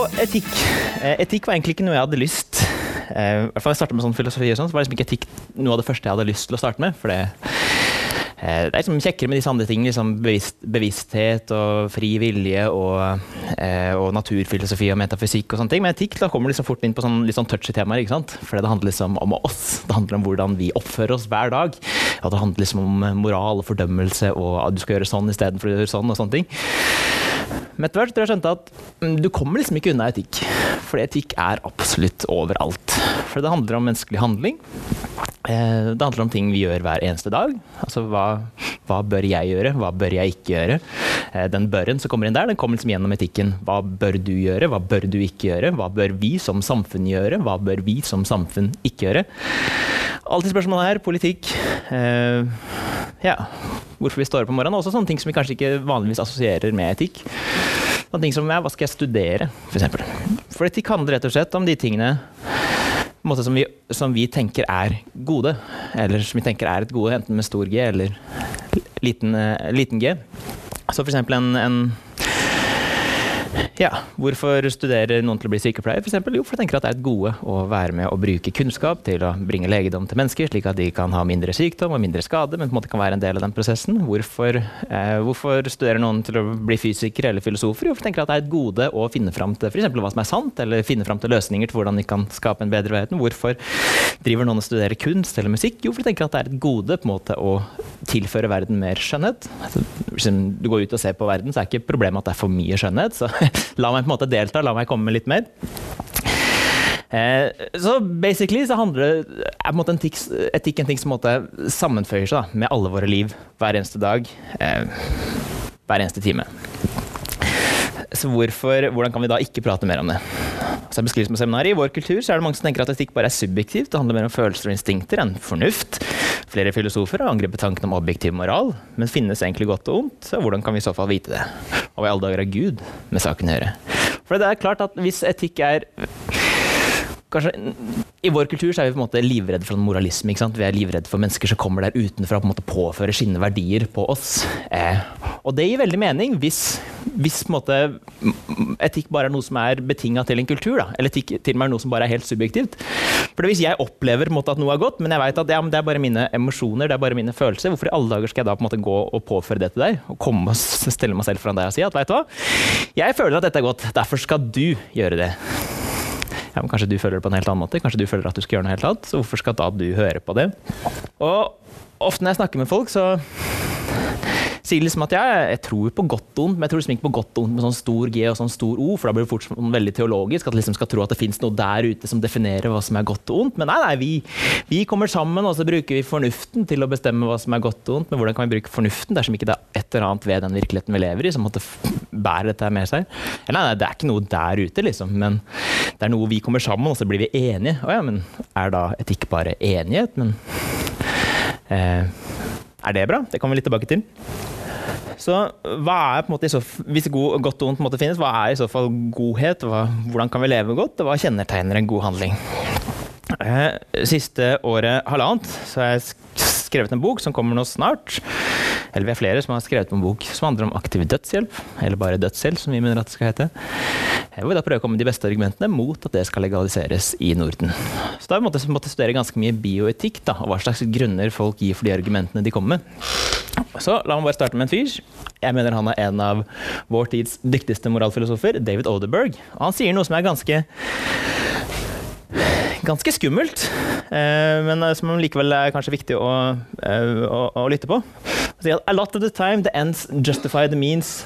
Og etikk. Eh, etikk var egentlig ikke noe jeg hadde lyst eh, hvert fall jeg startet med sånn filosofi og sånn, så var liksom ikke etikk noe av det første jeg hadde lyst til å starte med. For det, eh, det er liksom kjekkere med disse andre tingene, liksom bevisst, bevissthet og fri vilje og, eh, og naturfilosofi og metafysikk og sånne ting. Men etikk da kommer liksom fort inn på sånn, litt sånn touchy temaer. ikke sant? For det handler liksom om oss. Det handler om hvordan vi oppfører oss hver dag. Og det handler liksom om moral og fordømmelse og at du skal gjøre sånn istedenfor å gjøre sånn og sånne ting. Men etter hvert tror jeg skjønte at mm, du kommer liksom ikke unna etikk. For etikk er absolutt overalt. For det handler om menneskelig handling. Eh, det handler om ting vi gjør hver eneste dag. Altså hva, hva bør jeg gjøre, hva bør jeg ikke gjøre? Eh, den børen som kommer inn der, den kommer liksom gjennom etikken. Hva bør du gjøre, hva bør du ikke gjøre? Hva bør vi som samfunn gjøre, hva bør vi som samfunn ikke gjøre? Alltid spørsmålet her, politikk. Eh, ja, hvorfor vi står opp om morgenen. Også sånne ting som vi kanskje ikke vanligvis assosierer med etikk. Sånne ting som ja, hva skal jeg studere, f.eks. For, for etikk handler rett og slett om de tingene som vi, som vi, tenker er gode. Eller som vi tenker er et gode, enten med stor G eller liten, uh, liten G. Så f.eks. en, en ja, Hvorfor studerer noen til å bli sykepleier? Eksempel, jo, for jeg tenker at det er et gode å være med å bruke kunnskap til å bringe legedom til mennesker, slik at de kan ha mindre sykdom og mindre skade, men på en måte kan være en del av den prosessen. Hvorfor, eh, hvorfor studerer noen til å bli fysiker eller filosofer? Jo, for jeg tenker at det er et gode å finne fram til f.eks. hva som er sant, eller finne fram til løsninger til hvordan de kan skape en bedre verden. Hvorfor driver noen og studerer kunst eller musikk? Jo, for jeg tenker at det er et gode på en måte å tilføre verden mer skjønnhet. Hvis du går ut og ser på verden, så er ikke problemet at det er for mye skjønnhet. så la meg på en måte delta, la meg komme med litt mer. Eh, så basically så handler er på en måte etikk en ting som måte, sammenføyer seg da, med alle våre liv hver eneste dag, eh, hver eneste time. Så hvorfor, hvordan kan vi da ikke prate mer om det? Så jeg beskriver som seminaret. I vår kultur så er det mange som tenker at etikk bare er subjektivt. Det handler mer om følelser og instinkter enn fornuft. Flere filosofer har angrepet tanken om objektiv moral, men finnes egentlig godt og ondt? Så hvordan kan vi i så fall vite det? Og i alle dager er Gud med saken å gjøre? For det er klart at hvis etikk er kanskje, I vår kultur så er vi på en måte livredde for moralisme. ikke sant? Vi er livredde for mennesker som kommer der utenfra og på en påfører sine verdier på oss. Eh, og det gir veldig mening hvis, hvis på en måte, etikk bare er noe som er betinga til en kultur. Da. Eller etikk til og med er noe som bare er helt subjektivt. For Hvis jeg opplever på en måte, at noe er godt, men jeg vet at ja, det er bare mine emosjoner, det er bare mine følelser, hvorfor i alle dager skal jeg da på en måte gå og påføre det til deg? Og komme og stelle meg selv foran deg og si at vet du hva, jeg føler at dette er godt, derfor skal du gjøre det ja, men kanskje du føler det på en helt annen måte. Kanskje du føler at du skal gjøre noe helt annet. Så hvorfor skal da du høre på det? Og ofte når jeg snakker med folk, så sier liksom at jeg, jeg tror på godt og ondt, men jeg tror liksom ikke på godt og ondt med sånn stor G og sånn stor O, for da blir det fort sånn veldig teologisk. At liksom skal tro at det fins noe der ute som definerer hva som er godt og ondt. Men nei, nei, vi, vi, kommer sammen, og så bruker vi fornuften til å bestemme hva som er godt og ondt. Men hvordan kan vi bruke fornuften dersom ikke det er et eller annet ved den virkeligheten vi lever i, som måtte bære dette med seg? Nei, nei, det er ikke noe der ute, liksom. Men det er noe vi kommer sammen, og så blir vi enige. Å ja, men er da etikk bare enighet? Men eh, er det bra? Det kommer vi litt tilbake til. Så hva er på en måte, Hvis god, godt og vondt finnes, hva er i så fall godhet? Hva, hvordan kan vi leve godt, hva kjennetegner en god handling? Eh, siste året halvannet så har jeg skrevet en bok som kommer nå snart. Eller vi er flere som har skrevet en bok som handler om aktiv dødshjelp. Eller bare dødshjelp, som vi mener at det skal hete. Hvor vi da prøver å komme med de beste argumentene mot at det skal legaliseres i Norden. Så da har vi måttet studere ganske mye bioetikk, da, og hva slags grunner folk gir for de argumentene de kommer med. Så la meg bare starte med en fyr. Jeg mener han er en av vår tids dyktigste moralfilosofer, David Odeberg. Og han sier noe som er ganske ganske skummelt, eh, men eh, som likevel er kanskje viktig å, eh, å, å lytte på. A lot of the time the ends justify the means.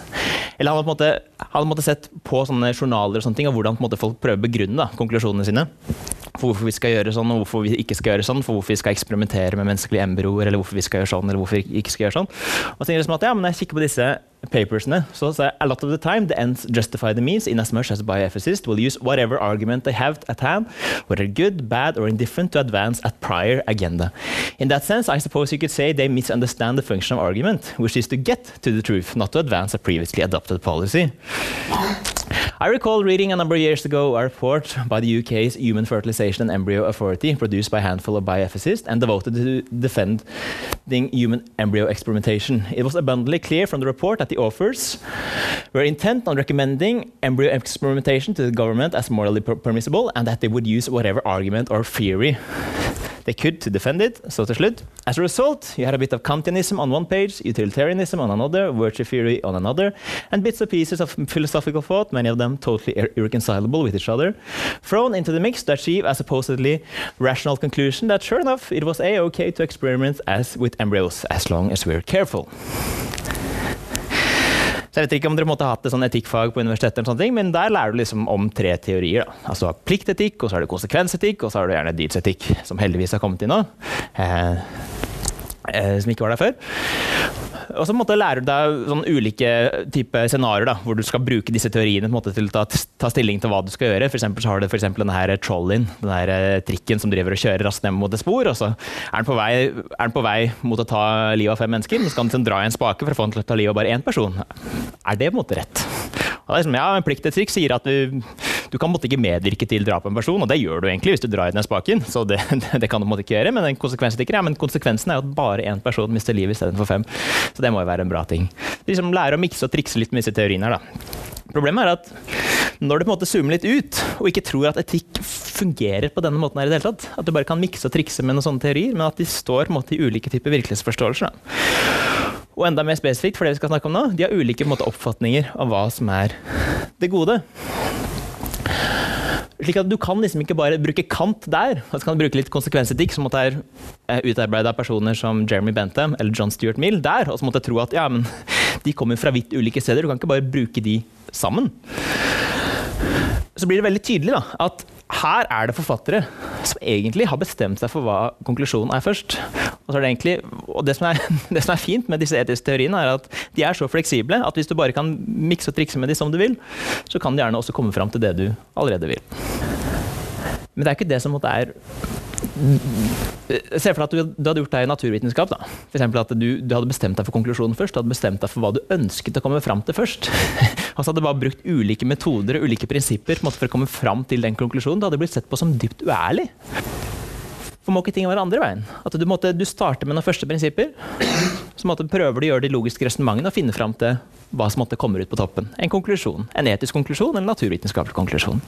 Eller han hadde på en måte, en måte sett på sånne journaler og sånne ting, og hvordan folk prøver å begrunne da, konklusjonene sine for hvorfor vi skal gjøre sånn og hvorfor vi ikke skal gjøre sånn, for hvorfor vi skal eksperimentere med menneskelige embryoer, eller hvorfor vi skal gjøre sånn eller hvorfor vi ikke skal gjøre sånn. Og så liksom at, ja, men jeg kikker på disse papersene, så sier jeg a lot of the time the ends justify the means in as much as a bioethicist will use whatever argument they have at hand, whether good, bad or indifferent, to advance at prior agenda. In that sense, I suppose you could say they misunderstand the function of argument, which is to get to the truth, not to advance a previously adopted policy. I recall reading a number of years ago a report by the UK's Human Fertilization and Embryo Authority, produced by a handful of bioethicists and devoted to defending human embryo experimentation. It was abundantly clear from the report that the authors were intent on recommending embryo experimentation to the government as morally per permissible, and that they would use whatever argument or theory they could to defend it. So to slutt. As a result, you had a bit of Kantianism on one page, utilitarianism on another, virtue theory on another, and bits and pieces of philosophical thought, many of them totally ir irreconcilable with each other, thrown into the mix to achieve a supposedly rational conclusion that sure enough, it was a-okay to experiment as with embryos, as long as we're careful. Så jeg vet ikke om dere måtte ha hatt et sånn etikkfag på universitetet, eller sånne ting, men der lærer du liksom om tre teorier. Da. Altså pliktetikk, og så har du konsekvensetikk, og så har du gjerne dydsetikk, som heldigvis har kommet inn nå. Eh, som ikke var der før. Og så lærer du deg sånn ulike typer scenarioer hvor du skal bruke disse teoriene måte, til å ta, ta, stilling til hva du skal gjøre. For så har du for denne her trollien, den her eh, trikken som driver og kjører raskt ned mot et spor. og Så er den på vei, er den på vei mot å ta livet av fem mennesker, men så kan den liksom dra i en spake for å få den til å ta livet av bare én person. Er det på en måte rett? Og det er liksom, ja, en trikk sier at du, du kan måtte ikke medvirke til drap på en person, og det gjør du egentlig hvis du drar i den spaken. så det, det kan du måtte ikke gjøre, Men en konsekvensetikker, ja, men konsekvensen er jo at bare én person mister livet istedenfor fem. Så det må jo være en bra ting. Liksom Lære å mikse og trikse litt med disse teoriene her, da. Problemet er at når du på en måte zoomer litt ut, og ikke tror at etikk fungerer på denne måten her i det hele tatt, at du bare kan mikse og trikse med noen sånne teorier, men at de står på en måte i ulike typer virkelighetsforståelser. Da. Og enda mer spesifikt for det vi skal snakke om nå, de har ulike måte, oppfatninger av hva som er det gode. Slik at Du kan liksom ikke bare bruke Kant der, og så kan du bruke litt konsekvensetikk, som er eh, utarbeidet av personer som Jeremy Bentham eller John Stuart Mill der, og så måtte jeg tro at ja, men de kommer fra vidt ulike steder, du kan ikke bare bruke de sammen. Så blir det veldig tydelig da, at her er det forfattere som egentlig har bestemt seg for hva konklusjonen er først. Og, det, egentlig, og det, som er, det, som er, fint med disse etiske teoriene, er at de er så fleksible at hvis du bare kan mikse og trikse med de som du vil, så kan de gjerne også komme fram til det du allerede vil. Men det er ikke det som er Se for deg at du, du, hadde gjort deg i naturvitenskap. da. For at du, du, hadde bestemt deg for konklusjonen først. Du hadde bestemt deg for hva du ønsket å komme fram til først. og så hadde du bare brukt ulike metoder og ulike prinsipper for å komme fram til den konklusjonen. Det hadde blitt sett på som dypt uærlig. For må ikke ting være andre veien? At du, måtte, du starter med noen første prinsipper. Så måtte, prøver du å gjøre de logiske resonnementene og finne fram til hva som måtte komme ut på toppen. En konklusjon. En etisk konklusjon eller en naturvitenskapelig konklusjon.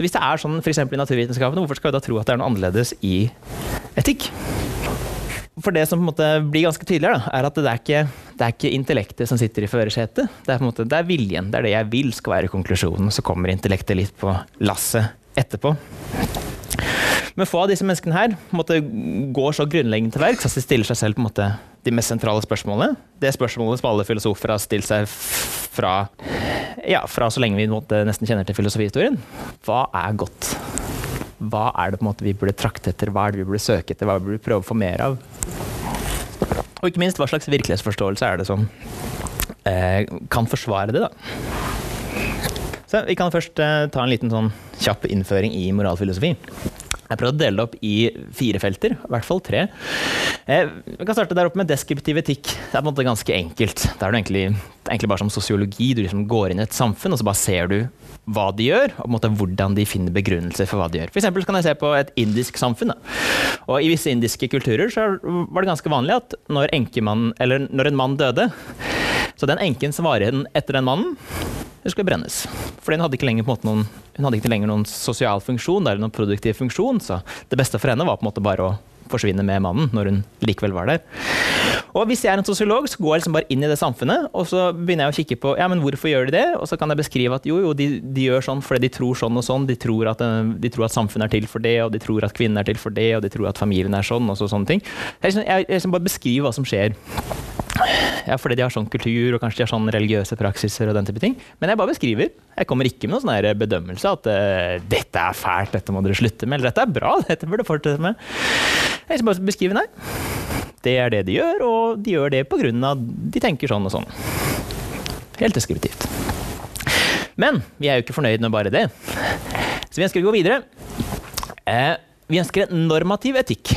Så hvis det er sånn f.eks. i naturvitenskapene, hvorfor skal vi da tro at det er noe annerledes i etikk? For det som på en måte blir ganske tydelig, da, er at det er, ikke, det er ikke intellektet som sitter i førersetet. Det, er det er viljen. Det er det jeg vil skal være konklusjonen. Så kommer intellektet litt på lasset etterpå. Men få av disse menneskene her måte, går så grunnleggende til verks at de stiller seg selv på en måte de mest sentrale spørsmålene. Det spørsmålet som alle filosofer har stilt seg fra, ja, fra så lenge vi nesten kjenner til filosofihistorien. Hva er godt? Hva er det på en måte vi burde trakte etter? Hva er det vi burde søke etter? Hva burde vi prøve å få mer av? Og ikke minst, hva slags virkelighetsforståelse er det som eh, kan forsvare det? da? Så Vi kan først eh, ta en liten sånn kjapp innføring i moralfilosofi. Jeg prøvde å dele det opp i fire felter, i hvert fall tre. Eh, vi kan starte der oppe med deskriptiv etikk. Det er på en måte ganske enkelt. Det er egentlig, egentlig bare som sosiologi. Du liksom går inn i et samfunn, og så bare ser du hva de gjør, og på en måte hvordan de finner begrunnelser for hva de gjør. For kan jeg se på et indisk samfunn. Da. Og I visse indiske kulturer så var det ganske vanlig at når, når en mann døde, så den enken igjen etter den mannen, det skulle brennes. For hun hadde ikke lenger, noen, hadde ikke lenger noen sosial funksjon eller noen produktiv funksjon, så det beste for henne var på en måte bare å forsvinne med mannen når hun likevel var der. Og Hvis jeg er en sosiolog, så går jeg liksom bare inn i det samfunnet og så begynner jeg å kikke på ja, men hvorfor gjør de det. Og så kan jeg beskrive at jo, jo, de, de gjør sånn fordi de tror sånn og sånn. De tror, at, de tror, at, samfunnet er til for det, og de tror at kvinnen er til for det, og de tror at familien er sånn. og så, sånne ting. Jeg, liksom, jeg, jeg liksom bare beskriver hva som skjer. Ja, fordi de har sånn kultur og kanskje de har sånn religiøse praksiser og den type ting. Men jeg bare beskriver. Jeg kommer ikke med noen sånn bedømmelse at uh, 'dette er fælt, dette må dere slutte med', eller 'dette er bra, dette burde fortsette med'. Jeg skal bare beskrive, nei. Det er det de gjør, og de gjør det av de tenker sånn og sånn. Helt deskriptivt. Men vi er jo ikke fornøyd med bare det. Så vi ønsker å gå videre. Eh, vi ønsker en normativ etikk.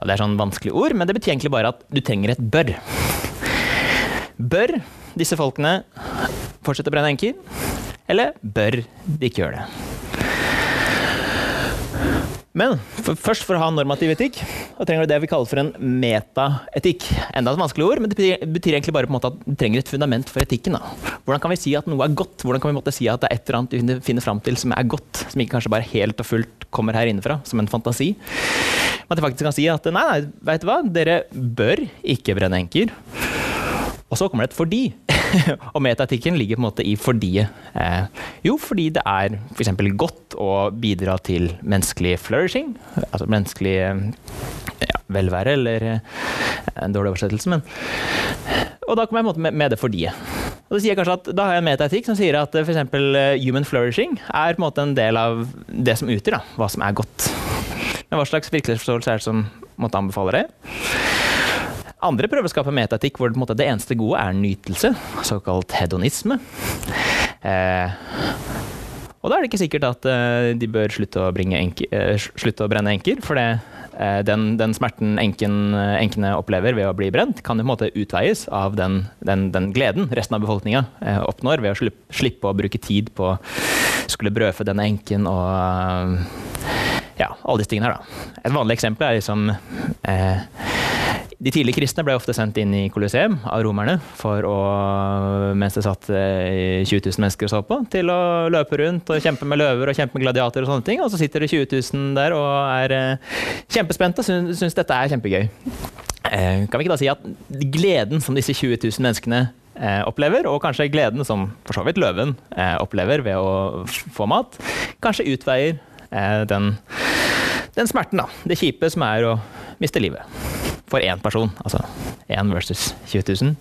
Det er sånn vanskelig ord, men det betyr egentlig bare at du trenger et bør. Bør disse folkene fortsette å brenne enker, eller bør de ikke gjøre det? Men for, først for å ha normativ etikk, da trenger du det vi kaller for en metaetikk. Enda et vanskelig ord, men det betyr, betyr, egentlig bare på en måte at du trenger et fundament for etikken. Da. Hvordan kan vi si at noe er godt? Hvordan kan vi måtte si at det er et eller annet du finner fram til som er godt, som ikke kanskje bare helt og fullt kommer her innenfra, som en fantasi? At jeg faktisk kan si at nei, nei, vet du hva, dere bør ikke brenne enker. Og så kommer det et fordi. og metaetikken ligger på en måte i fordiet. Eh, jo, fordi det er f.eks. godt å bidra til menneskelig flourishing, altså menneskelig eh, ja, velvære, eller eh, en dårlig oversettelse, men Og da kommer jeg på en måte med, det fordiet. Og det sier kanskje at Da har jeg en metaetikk som sier at f.eks. human flourishing er på en måte en del av det som utgjør hva som er godt. Men hva slags virkelighetsforståelse er det som måtte anbefale det? Andre prøver å skape metaetikk hvor det, eneste gode er nytelse, såkalt hedonisme. Eh, og da er det ikke sikkert at uh, de bør slutte å, enke, uh, slutte å, brenne enker, for det, uh, den, den, smerten enken, enkene opplever ved å bli brent, kan på en måte utveies av den, den, den gleden resten av befolkninga oppnår ved å slippe, slippe, å bruke tid på å skulle brødfø denne enken og ja, alle disse tingene her, da. Et vanlig eksempel er liksom de tidlige kristne ble ofte sendt inn i Colosseum av romerne for å, mens det satt 20 eh, 000 mennesker og så på, til å løpe rundt og kjempe med løver og kjempe med gladiatorer og sånne ting. Og så sitter det 20 000 der og er eh, kjempespente og syns, syns dette er kjempegøy. Eh, kan vi ikke da si at gleden som disse 20 000 menneskene opplever, og kanskje gleden som for så vidt løven opplever ved å få mat, kanskje utveier den, den smerten, da. Det kjipe som er å miste livet for én person. Altså én versus 20 000.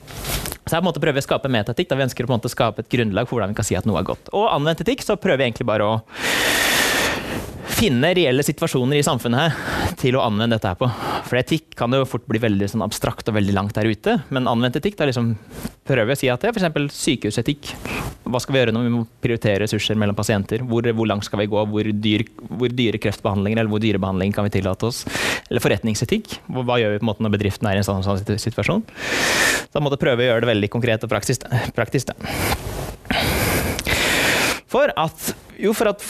Så jeg på en måte prøver å skape metatikk. da Vi ønsker å på en måte skape et grunnlag for hvordan vi kan si at noe er godt. Og anvendt etikk så prøver vi egentlig bare å finne reelle situasjoner i samfunnet her til å anvende dette her på. For etikk kan jo fort bli veldig sånn abstrakt og veldig langt der ute. Men anvendt etikk da liksom prøver vi å si at det er f.eks. sykehusetikk. Hva skal vi gjøre når vi må prioritere ressurser mellom pasienter? Hvor, hvor langt skal vi gå? Hvor, dyr, hvor, dyre kreftbehandlinger eller hvor dyre behandling kan vi tillate oss? Eller forretningsetikk. Hva gjør vi på en måte når bedriften er i en sånn, sånn situasjon? Da må vi prøve å gjøre det veldig konkret og praktisk. praktisk da. For at, jo, for at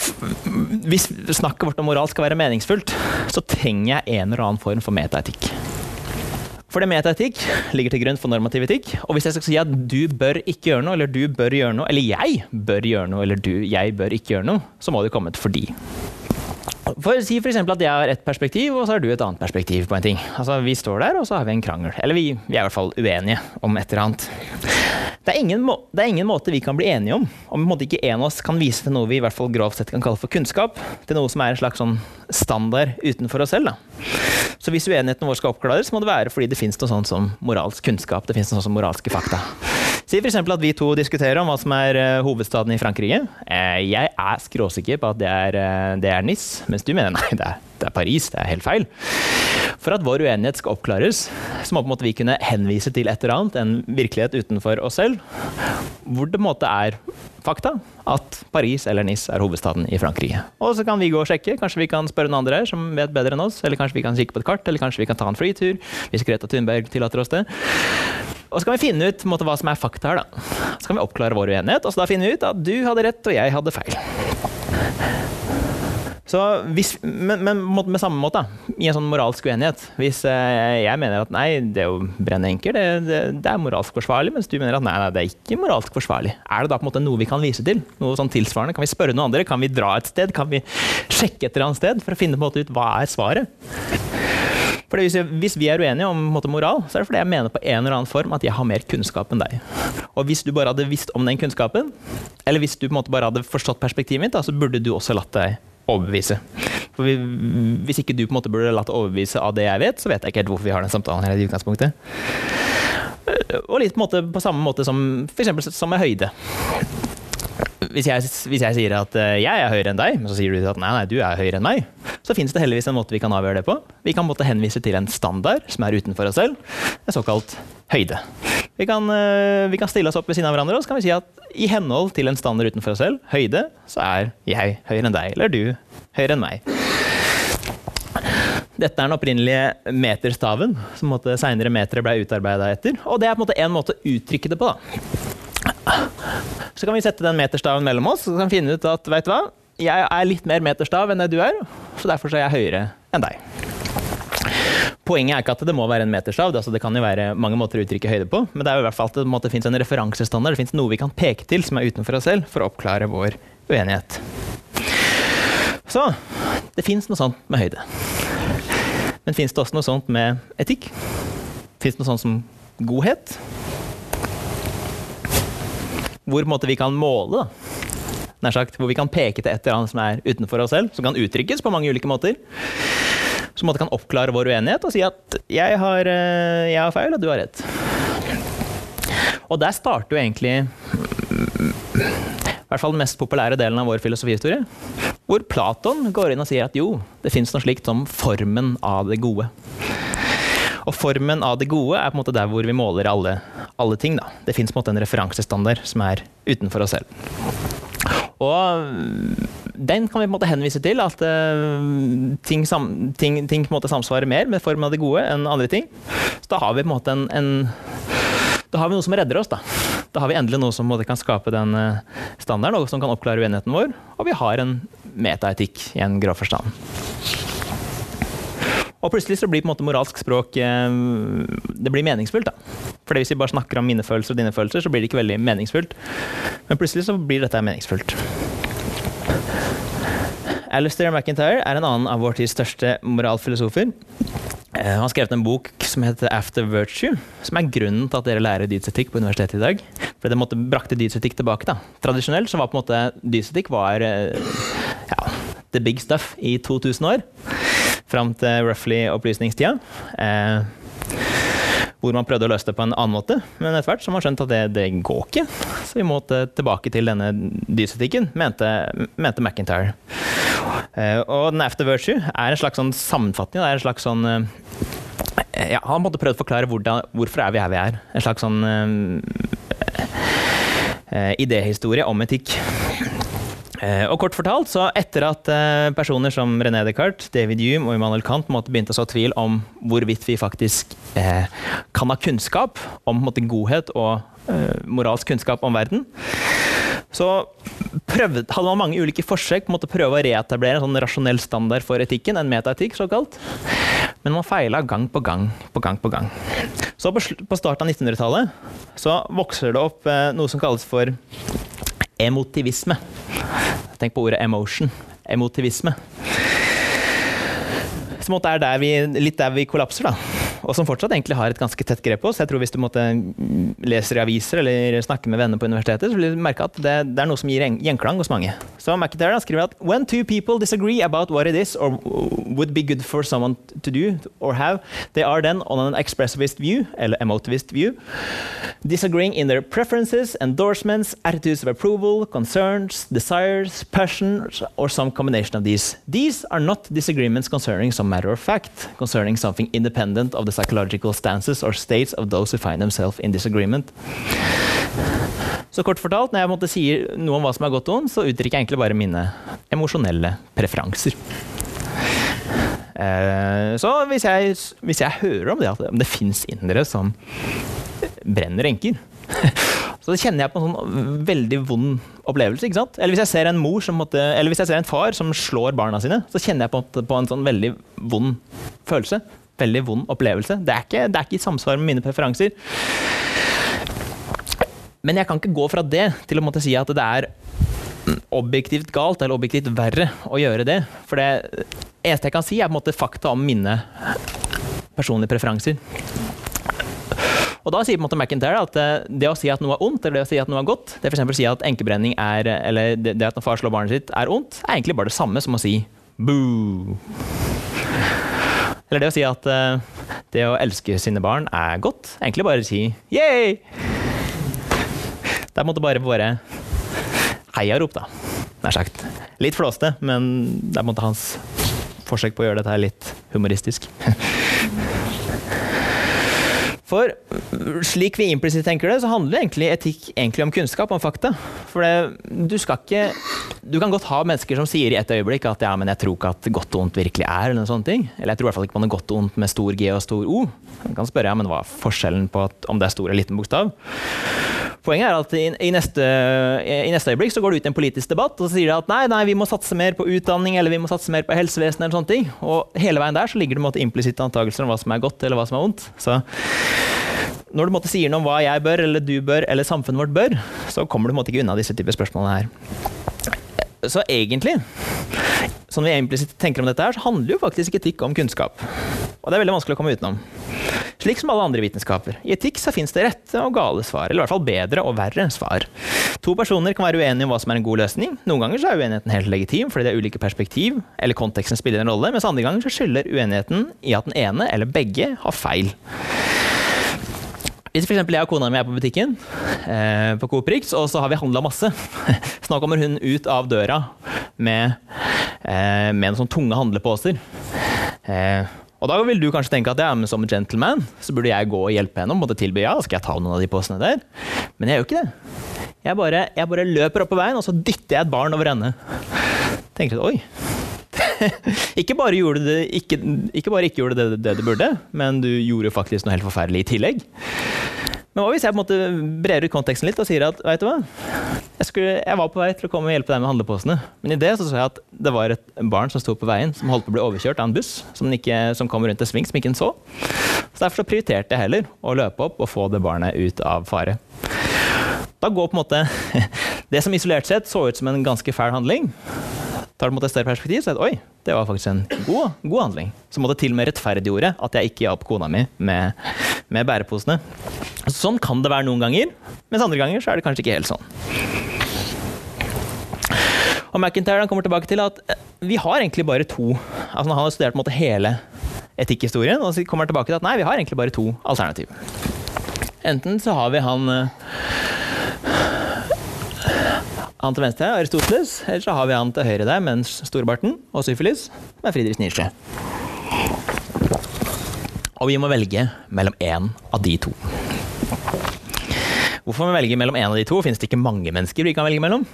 hvis snakket vårt om moral skal være meningsfullt, så trenger jeg en eller annen form for metaetikk. For det metaetikk ligger til grunn for normativ etikk. Og hvis jeg skal si at du bør ikke gjøre noe, eller du bør gjøre noe, eller jeg bør gjøre noe, eller du, jeg bør ikke gjøre noe, så må det komme et fordi. For Si f.eks. at jeg har ett perspektiv, og så har du et annet perspektiv på en ting. Altså, Vi står der, og så har vi en krangel. Eller vi, vi er i hvert fall uenige om et eller annet. Det er, ingen, det er ingen måte vi kan bli enige om, om ikke en av oss kan vise til noe vi i hvert fall grovt sett kan kalle for kunnskap. Til noe som er en slags sånn standard utenfor oss selv. Da. Så hvis uenigheten vår skal oppklares, må det være fordi det finnes noe sånt som moralsk kunnskap. Det finnes noe sånt som moralske fakta. Si f.eks. at vi to diskuterer om hva som er uh, hovedstaden i Frankrike. Uh, jeg er skråsikker på at det er, uh, det er Nis, mens du mener nei, det er, det er, Paris. Det er helt feil. For at vår uenighet skal oppklares, så må vi kunne henvise til et eller annet, en virkelighet utenfor oss selv, hvor det på en måte er fakta at Paris eller Nis er hovedstaden i Frankrike. Og så kan vi gå og sjekke. Kanskje vi kan spørre noen andre som vet bedre enn oss. Eller kanskje vi kan kikke på et kart, eller kanskje vi kan ta en flytur hvis Greta Thunberg tillater oss det. Og så kan vi finne ut måte, hva som er fakta her. da. Så kan vi oppklare vår uenighet, og så da finne ut at du hadde rett og jeg hadde feil. Hvis, men, men med samme måte, i en sånn moralsk uenighet Hvis eh, jeg mener at nei, det å brenne enker det, det, det, er moralsk forsvarlig, mens du mener at nei, nei, det er ikke moralsk forsvarlig, er det da på en måte noe vi kan vise til? Noe sånn tilsvarende? Kan vi spørre noen andre? Kan vi dra et sted? Kan vi sjekke et eller annet sted for å finne på en måte ut hva er svaret? Fordi hvis, hvis, vi er uenige om måte, moral, så er det fordi jeg mener på en eller annen form at jeg har mer kunnskap enn deg. Og hvis du bare hadde visst om den kunnskapen, eller hvis du på en måte bare hadde forstått perspektivet mitt, da, så burde du også latt deg overbevise. For vi, Hvis ikke du på en måte burde latt deg overbevise av det jeg vet, så vet jeg ikke helt hvorfor vi har den samtalen her i utgangspunktet. Og litt på, måte, på samme måte som f.eks. som med høyde hvis jeg, hvis jeg, sier at uh, jeg er høyere enn deg, men så sier du at nei, nei, du er høyere enn meg, så finnes det heldigvis en måte vi kan avgjøre det på. Vi kan måtte henvise til en standard som er utenfor oss selv, en såkalt høyde. Vi kan, uh, vi kan stille oss opp ved siden av hverandre og så kan vi si at i henhold til en standard utenfor oss selv, høyde, så er jeg høyere enn deg, eller du høyere enn meg. Dette er den opprinnelige meterstaven som seinere metere ble utarbeida etter. Og det er på en måte en måte å uttrykke det på. da. Så kan vi sette den meterstaven mellom oss og kan finne ut at vet du hva, jeg er litt mer meterstav enn det du er, så derfor er jeg høyere enn deg. Poenget er ikke at det må være en meterstav, altså det kan jo være mange måter å uttrykke høyde på, men det er jo i hvert fall at det finnes en referansestandard, det finnes noe vi kan peke til som er utenfor oss selv, for å oppklare vår uenighet. Så det fins noe sånt med høyde. Men fins det også noe sånt med etikk? Fins det noe sånt som godhet? Hvor måte, vi kan måle, da. Sagt, hvor vi kan peke til et eller annet som er utenfor oss selv, som kan uttrykkes på mange ulike måter. Som måte kan oppklare vår uenighet og si at jeg har, eh, jeg har feil, og du har rett. Og der starter jo egentlig i hvert fall den mest populære delen av vår filosofihistorie. Hvor Platon går inn og sier at jo, det fins noe slikt som formen av det gode. Og formen av det gode er på en måte der hvor vi måler alle, alle ting. Da. Det fins en referansestandard som er utenfor oss selv. Og den kan vi på en måte henvise til at uh, ting, sam, ting, ting, på en måte samsvarer mer med formen av det gode enn andre ting. Så da har vi på en måte en, en da har vi noe som redder oss. Da Da har vi endelig noe som kan skape den uh, standarden, og som kan oppklare uenigheten vår. Og vi har en metaetikk i en grov forstand. Og plutselig så blir på en måte moralsk språk eh, det blir meningsfullt. da. For Hvis vi bare snakker om mine følelser og dine følelser, så blir det ikke veldig meningsfullt. Men plutselig så blir dette meningsfullt. Alistair McIntyre er en annen av vår tids største moralfilosofer. Eh, han har skrevet en bok som heter After Virtue, som er grunnen til at dere lærer dydsetikk på universitetet i dag. For det måtte brakte dydsetikk tilbake. da. Tradisjonelt så var på en måte dydsetikk var eh, ja, the big stuff i 2000 år fram til roughly opplysningstida. Eh, hvor man prøvde å løse det på en annen måte. Men etter hvert så har man skjønt at det, det går ikke. Så vi måtte tilbake til denne dysetikken, mente, mente McIntyre. Eh, og den After Virtue er en slags sånn sammenfatning. Det er en slags sånn eh, ja, Han måtte prøvd å forklare hvordan, hvorfor er vi her vi er. En slags sånn idéhistorie om etikk. Eh, og kort fortalt, så etter at eh, personer som René Descartes, David Hume og Immanuel Kant måtte begynte å så tvil om hvorvidt vi faktisk eh, kan ha kunnskap om måte, godhet og eh, moralsk kunnskap om verden, så prøvde, hadde man mange ulike forsøk på å prøve å reetablere en sånn rasjonell standard for etikken, en metaetikk såkalt. Men man feila gang på gang på gang på gang. Så på, starten av 1900-tallet så vokser det opp eh, noe som kalles for emotivisme. Tenk på ordet emotion. Emotivisme. Som er der vi, litt der vi kollapser, da og som fortsatt egentlig har et ganske tett grep på oss. Jeg tror Hvis du måtte leser i aviser eller snakker med venner på universitetet, så vil du merke at det, det er noe som gir gjenklang hos mange. Så McIntyre skriver at when two people disagree about what it is or would be good for someone to do or have, they are then on an expressivist view, eller emotivist view, disagreeing in their preferences, endorsements, attitudes of approval, concerns, desires, passions, or some combination of these. These are not disagreements concerning some matter of fact, concerning something independent of the psychological stances or states of those who find themselves in disagreement. Så kort fortalt, når jeg måtte si noe om hva som er godt og ondt, så uttrykker jeg egentlig bare mine emosjonelle preferanser. Eh, så hvis jeg, hvis jeg, hører om det at det fins indere som brenner enker så kjenner jeg på en sånn veldig vond opplevelse. ikke sant? Eller hvis jeg ser en mor som måtte, eller hvis jeg ser en far som slår barna sine, så kjenner jeg på, på en sånn veldig vond følelse veldig vond opplevelse. Det er ikke, det er ikke i samsvar med mine preferanser. Men jeg kan ikke gå fra det til å måtte si at det er objektivt galt eller objektivt verre å gjøre det. For det eneste jeg kan si, er på en måte fakta om mine personlige preferanser. Og da sier på en måte McIntyre at eh, det å si at noe er ondt, eller det å si at noe er godt, det f.eks. å si at enkebrenning er, eller det at en far slår barnet sitt, er ondt, er egentlig bare det samme som å si boo. Eller det å si at uh, det å elske sine barn er godt. Egentlig bare si yeah! Det er måtte bare bare heiarop, da. Nær sagt. Litt flåste, men det er måtte hans forsøk på å gjøre dette litt humoristisk. For slik vi implisitt tenker det, så handler egentlig etikk egentlig om kunnskap, om fakta. For det, du skal ikke Du kan godt ha mennesker som sier i et øyeblikk at ja, men jeg tror ikke at godt og ondt virkelig er, eller noen sånne ting. Eller jeg tror i hvert fall ikke på noe godt og ondt med stor G og stor O. Man kan spørre ja, men hva er forskjellen på at, om det er stor eller liten bokstav? Poenget er at i, i, neste, i, neste, øyeblikk så går du ut i en politisk debatt og så sier de at nei, nei, vi må satse mer på utdanning eller vi må satse mer på helsevesenet. eller sånne ting. Og hele veien der så ligger det implisitte antakelser om hva som er godt eller hva som er vondt. Så når du måtte sier noe om hva jeg bør, eller du bør, eller samfunnet vårt bør, så kommer du ikke unna disse typer spørsmålene her. Så egentlig, sånn vi implisitt tenker om dette her, så handler jo faktisk etikk om kunnskap. Og det er veldig vanskelig å komme utenom. Slik som alle andre vitenskaper. I etikk så fins det rette og gale svar, eller i hvert fall bedre og verre svar. To personer kan være uenige om hva som er en god løsning. Noen ganger så er uenigheten helt legitim fordi det er ulike perspektiv, eller konteksten spiller en rolle, mens andre ganger så skylder uenigheten i at den ene eller begge har feil. Hvis for jeg og kona mi er på butikken eh, på Coop Rix, og så har vi handla masse, så nå kommer hun ut av døra med, eh, med en sånn tunge handleposer. Eh, og da vil du kanskje tenke at ja, som gentleman så burde jeg gå og hjelpe henne. og tilby ja, skal jeg ta noen av de posene der. Men jeg gjør ikke det. Jeg bare, jeg bare løper opp på veien, og så dytter jeg et barn over ende. Tenker at oi, ikke bare gjorde det ikke, ikke, bare ikke gjorde det, det, du burde, men du gjorde faktisk noe helt forferdelig i tillegg. Men hva hvis jeg på en måte brer ut konteksten litt og sier at vet du hva, jeg, skulle, jeg, var på vei til å komme og hjelpe deg med handleposene, men i det så så jeg at det var et barn som sto på veien, som holdt på å bli overkjørt av en buss som, ikke, som kom rundt en sving som ikke en så. Så Derfor så prioriterte jeg heller å løpe opp og få det barnet ut av fare. Da går på en måte det som isolert sett så ut som en ganske fæl handling, tar det mot et større perspektiv, så er det oi, det var faktisk en god, god handling. Så måtte til og med rettferdiggjorde at jeg ikke hjalp kona mi med, med bæreposene. Sånn kan det være noen ganger, mens andre ganger så er det kanskje ikke helt sånn. Og McIntyre kommer tilbake til at eh, vi har egentlig bare to altså Han har studert måte hele etikkhistorien, og så kommer han tilbake til at nei, vi har egentlig bare to alternativ. Enten så har vi han eh, han til venstre er Aristoteles, eller så har vi han til høyre der, mens storebarten og syfilis er Friedrich Nietzsche. Og vi må velge mellom én av de to. Hvorfor vi velger mellom én av de to? Finnes det ikke mange mennesker vi kan velge mellom?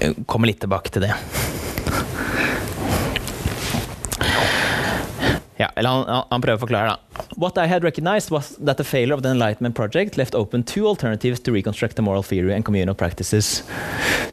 Jeg kommer litt tilbake til det. Ja, eller han, han, prøver å forklare, da. What I had recognized was that the failure of the Enlightenment project left open two alternatives to reconstruct the moral theory and communal practices.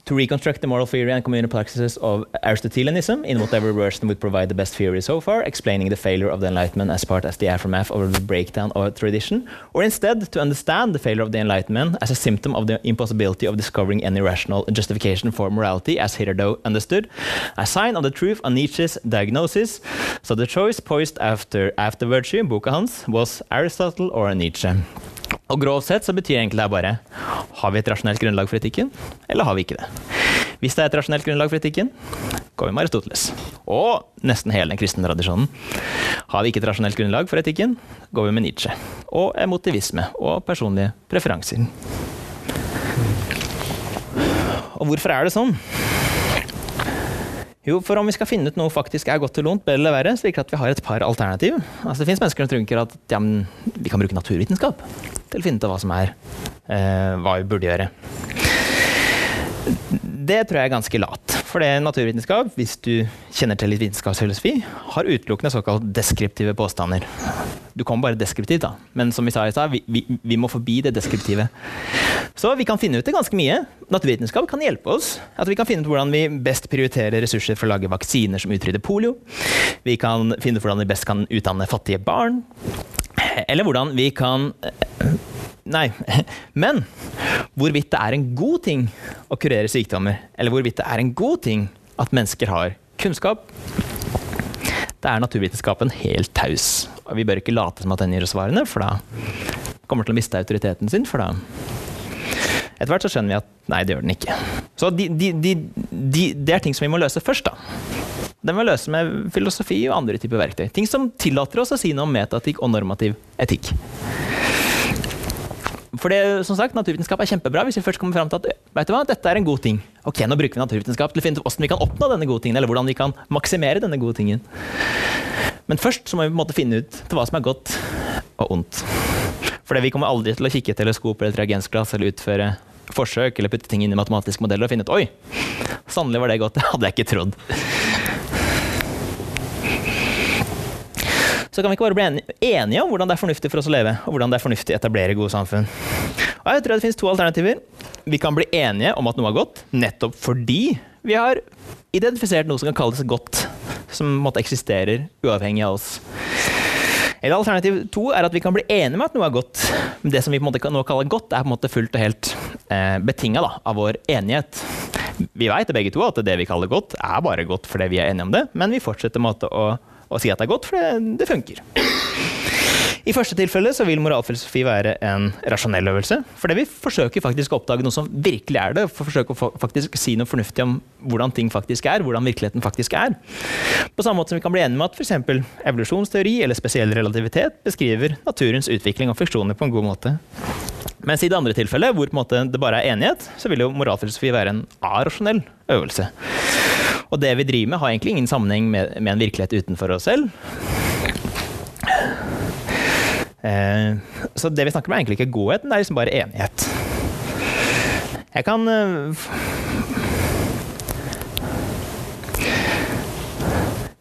To reconstruct the moral theory and communal practices of Aristotelianism in whatever version would provide the best theory so far, explaining the failure of the Enlightenment as part of the aftermath of the breakdown of tradition, or instead to understand the failure of the Enlightenment as a symptom of the impossibility of discovering any rational justification for morality as hitherto understood, a sign of the truth of Nietzsche's diagnosis. So the choice poised after, after virtue, boka hans, was Aristotle or Nietzsche. Og grovt sett så betyr egentlig det bare har vi et rasjonelt grunnlag for etikken, eller har vi ikke det? Hvis det er et rasjonelt grunnlag for etikken, går vi med Aristoteles. Og nesten hele den kristne tradisjonen. Har vi ikke et rasjonelt grunnlag for etikken, går vi med Nietzsche. Og emotivisme og personlige preferanser. Og hvorfor er det sånn? Jo, for om vi skal finne ut noe faktisk er godt eller vondt, bedre eller verre, så virker det at vi har et par alternativ. Altså, det fins mennesker som tenker at ja, vi kan bruke naturvitenskap til å finne ut hva som er eh, hva vi burde gjøre. Det tror jeg er ganske lat. For det naturvitenskap, hvis du kjenner til litt vitenskapsfilosofi, har utelukkende såkalt deskriptive påstander. Du kommer bare deskriptivt, da. Men som vi sa i stad, vi, vi, vi, må forbi det deskriptive. Så vi kan finne ut det ganske mye. Naturvitenskap kan hjelpe oss. At vi kan finne ut hvordan vi best prioriterer ressurser for å lage vaksiner som utrydder polio. Vi kan finne ut hvordan vi best kan utdanne fattige barn. Eller hvordan vi kan Nei. Men hvorvidt det er en god ting å kurere sykdommer, eller hvorvidt det er en god ting at mennesker har kunnskap, det er naturvitenskapen helt taus. Og vi bør ikke late som at den gir oss svarene, for da kommer til å miste autoriteten sin. for da etter hvert så skjønner vi at nei, det gjør den ikke. Så de, de, de, det er ting som vi må løse først, da. Den må løse med filosofi og andre typer verktøy. Ting som tillater oss å si noe om metaetikk og normativ etikk. For det, som sagt, Naturvitenskap er kjempebra hvis vi først kommer fram til at vet du hva, dette er en god ting. Ok, Nå bruker vi naturvitenskap til å finne ut hvordan vi kan oppnå denne gode tingen, eller hvordan vi kan maksimere denne gode tingen. Men først så må vi på en måte finne ut til hva som er godt og ondt. For vi kommer aldri til å kikke i teleskop eller et reagensglass eller utføre forsøk eller putte ting inn i matematiske modeller og finne ut oi, sannelig var det godt. Det hadde jeg ikke trodd. Så kan vi ikke bare bli enige om hvordan det er fornuftig for oss å leve, og hvordan det er fornuftig å etablere gode samfunn. Og jeg tror det finnes to alternativer. Vi kan bli enige om at noe er godt, nettopp fordi vi har identifisert noe som kan kalles godt, som måtte eksisterer uavhengig av oss. Eller alternativ to er at vi kan bli enige med at noe er godt. Det som vi på en måte nå kaller godt, er på en måte fullt og helt eh, betinga av vår enighet. Vi veit begge to at det vi kaller godt, er bare godt fordi vi er enige om det, men vi fortsetter måte å, å si at det er godt for det funker. I første tilfelle så vil moralfilosofi være en rasjonell øvelse. For det vi forsøker faktisk å oppdage noe som virkelig er det. For forsøke å faktisk si noe fornuftig om hvordan ting faktisk er. Hvordan virkeligheten faktisk er. På samme måte som vi kan bli enige med at f.eks. evolusjonsteori eller spesiell relativitet beskriver naturens utvikling og funksjoner på en god måte. Mens i det andre tilfellet, hvor det bare er enighet, så vil jo moralfilosofi være en arasjonell øvelse. Og det vi driver med, har egentlig ingen sammenheng med, med en virkelighet utenfor oss selv. Eh, så det vi snakker om, er egentlig ikke godheten, det er liksom bare enighet. Jeg kan eh,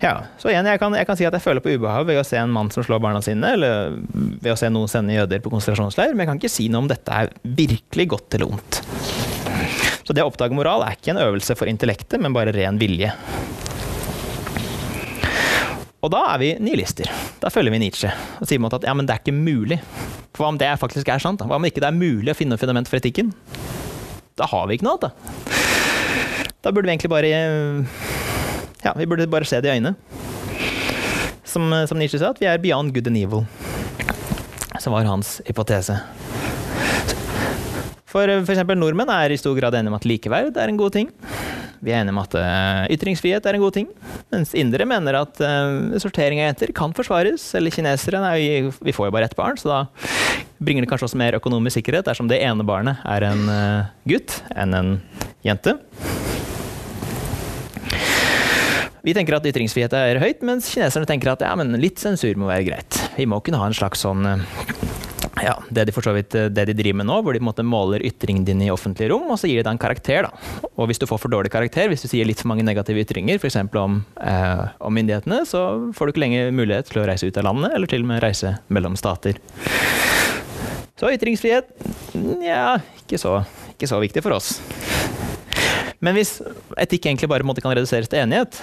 Ja, så igjen, jeg kan, jeg kan, si at jeg føler på ubehag ved å se en mann som slår barna sine, eller ved å se noen sende jøder på konsentrasjonsleir, men jeg kan ikke si noe om dette er virkelig godt eller ondt. Så det å oppdage moral er ikke en øvelse for intellektet, men bare ren vilje. Og da er vi nihilister. Da følger vi Nietzsche og sier at ja, men det er ikke mulig. For hva om det faktisk er sant? Hva om ikke det er mulig å finne noe fundament for etikken? Da har vi ikke noe annet, da. Da burde vi egentlig bare Ja, vi burde bare se det i øynene. Som, som Nietzsche sa, at vi er beyond good and evil. Som var hans hypotese. For f.eks. nordmenn er i stor grad enige om at likeverd er en god ting. Vi er enige om at uh, ytringsfrihet er en god ting, mens indere mener at sortering av jenter kan forsvares. Eller kinesere nei, vi, får jo bare ett barn, så da bringer det kanskje også mer økonomisk sikkerhet dersom det ene barnet er en gutt enn en jente. Vi tenker at ytringsfrihet er høyt, mens kineserne tenker at ja, litt sensur må være greit. Vi må kunne ha en slags sånn ja, det de for så vidt det de driver med nå, hvor de på en måte måler ytringen din i offentlige rom, og så gir de deg en karakter. da. Og hvis du får for dårlig karakter, hvis du sier litt for mange negative ytringer, f.eks. Om, eh, om myndighetene, så får du ikke lenger mulighet til å reise ut av landet, eller til og med reise mellom stater. Så ytringsfrihet ja, ikke ikke så viktig for oss. Men hvis etikk egentlig bare måte, kan reduseres til enighet,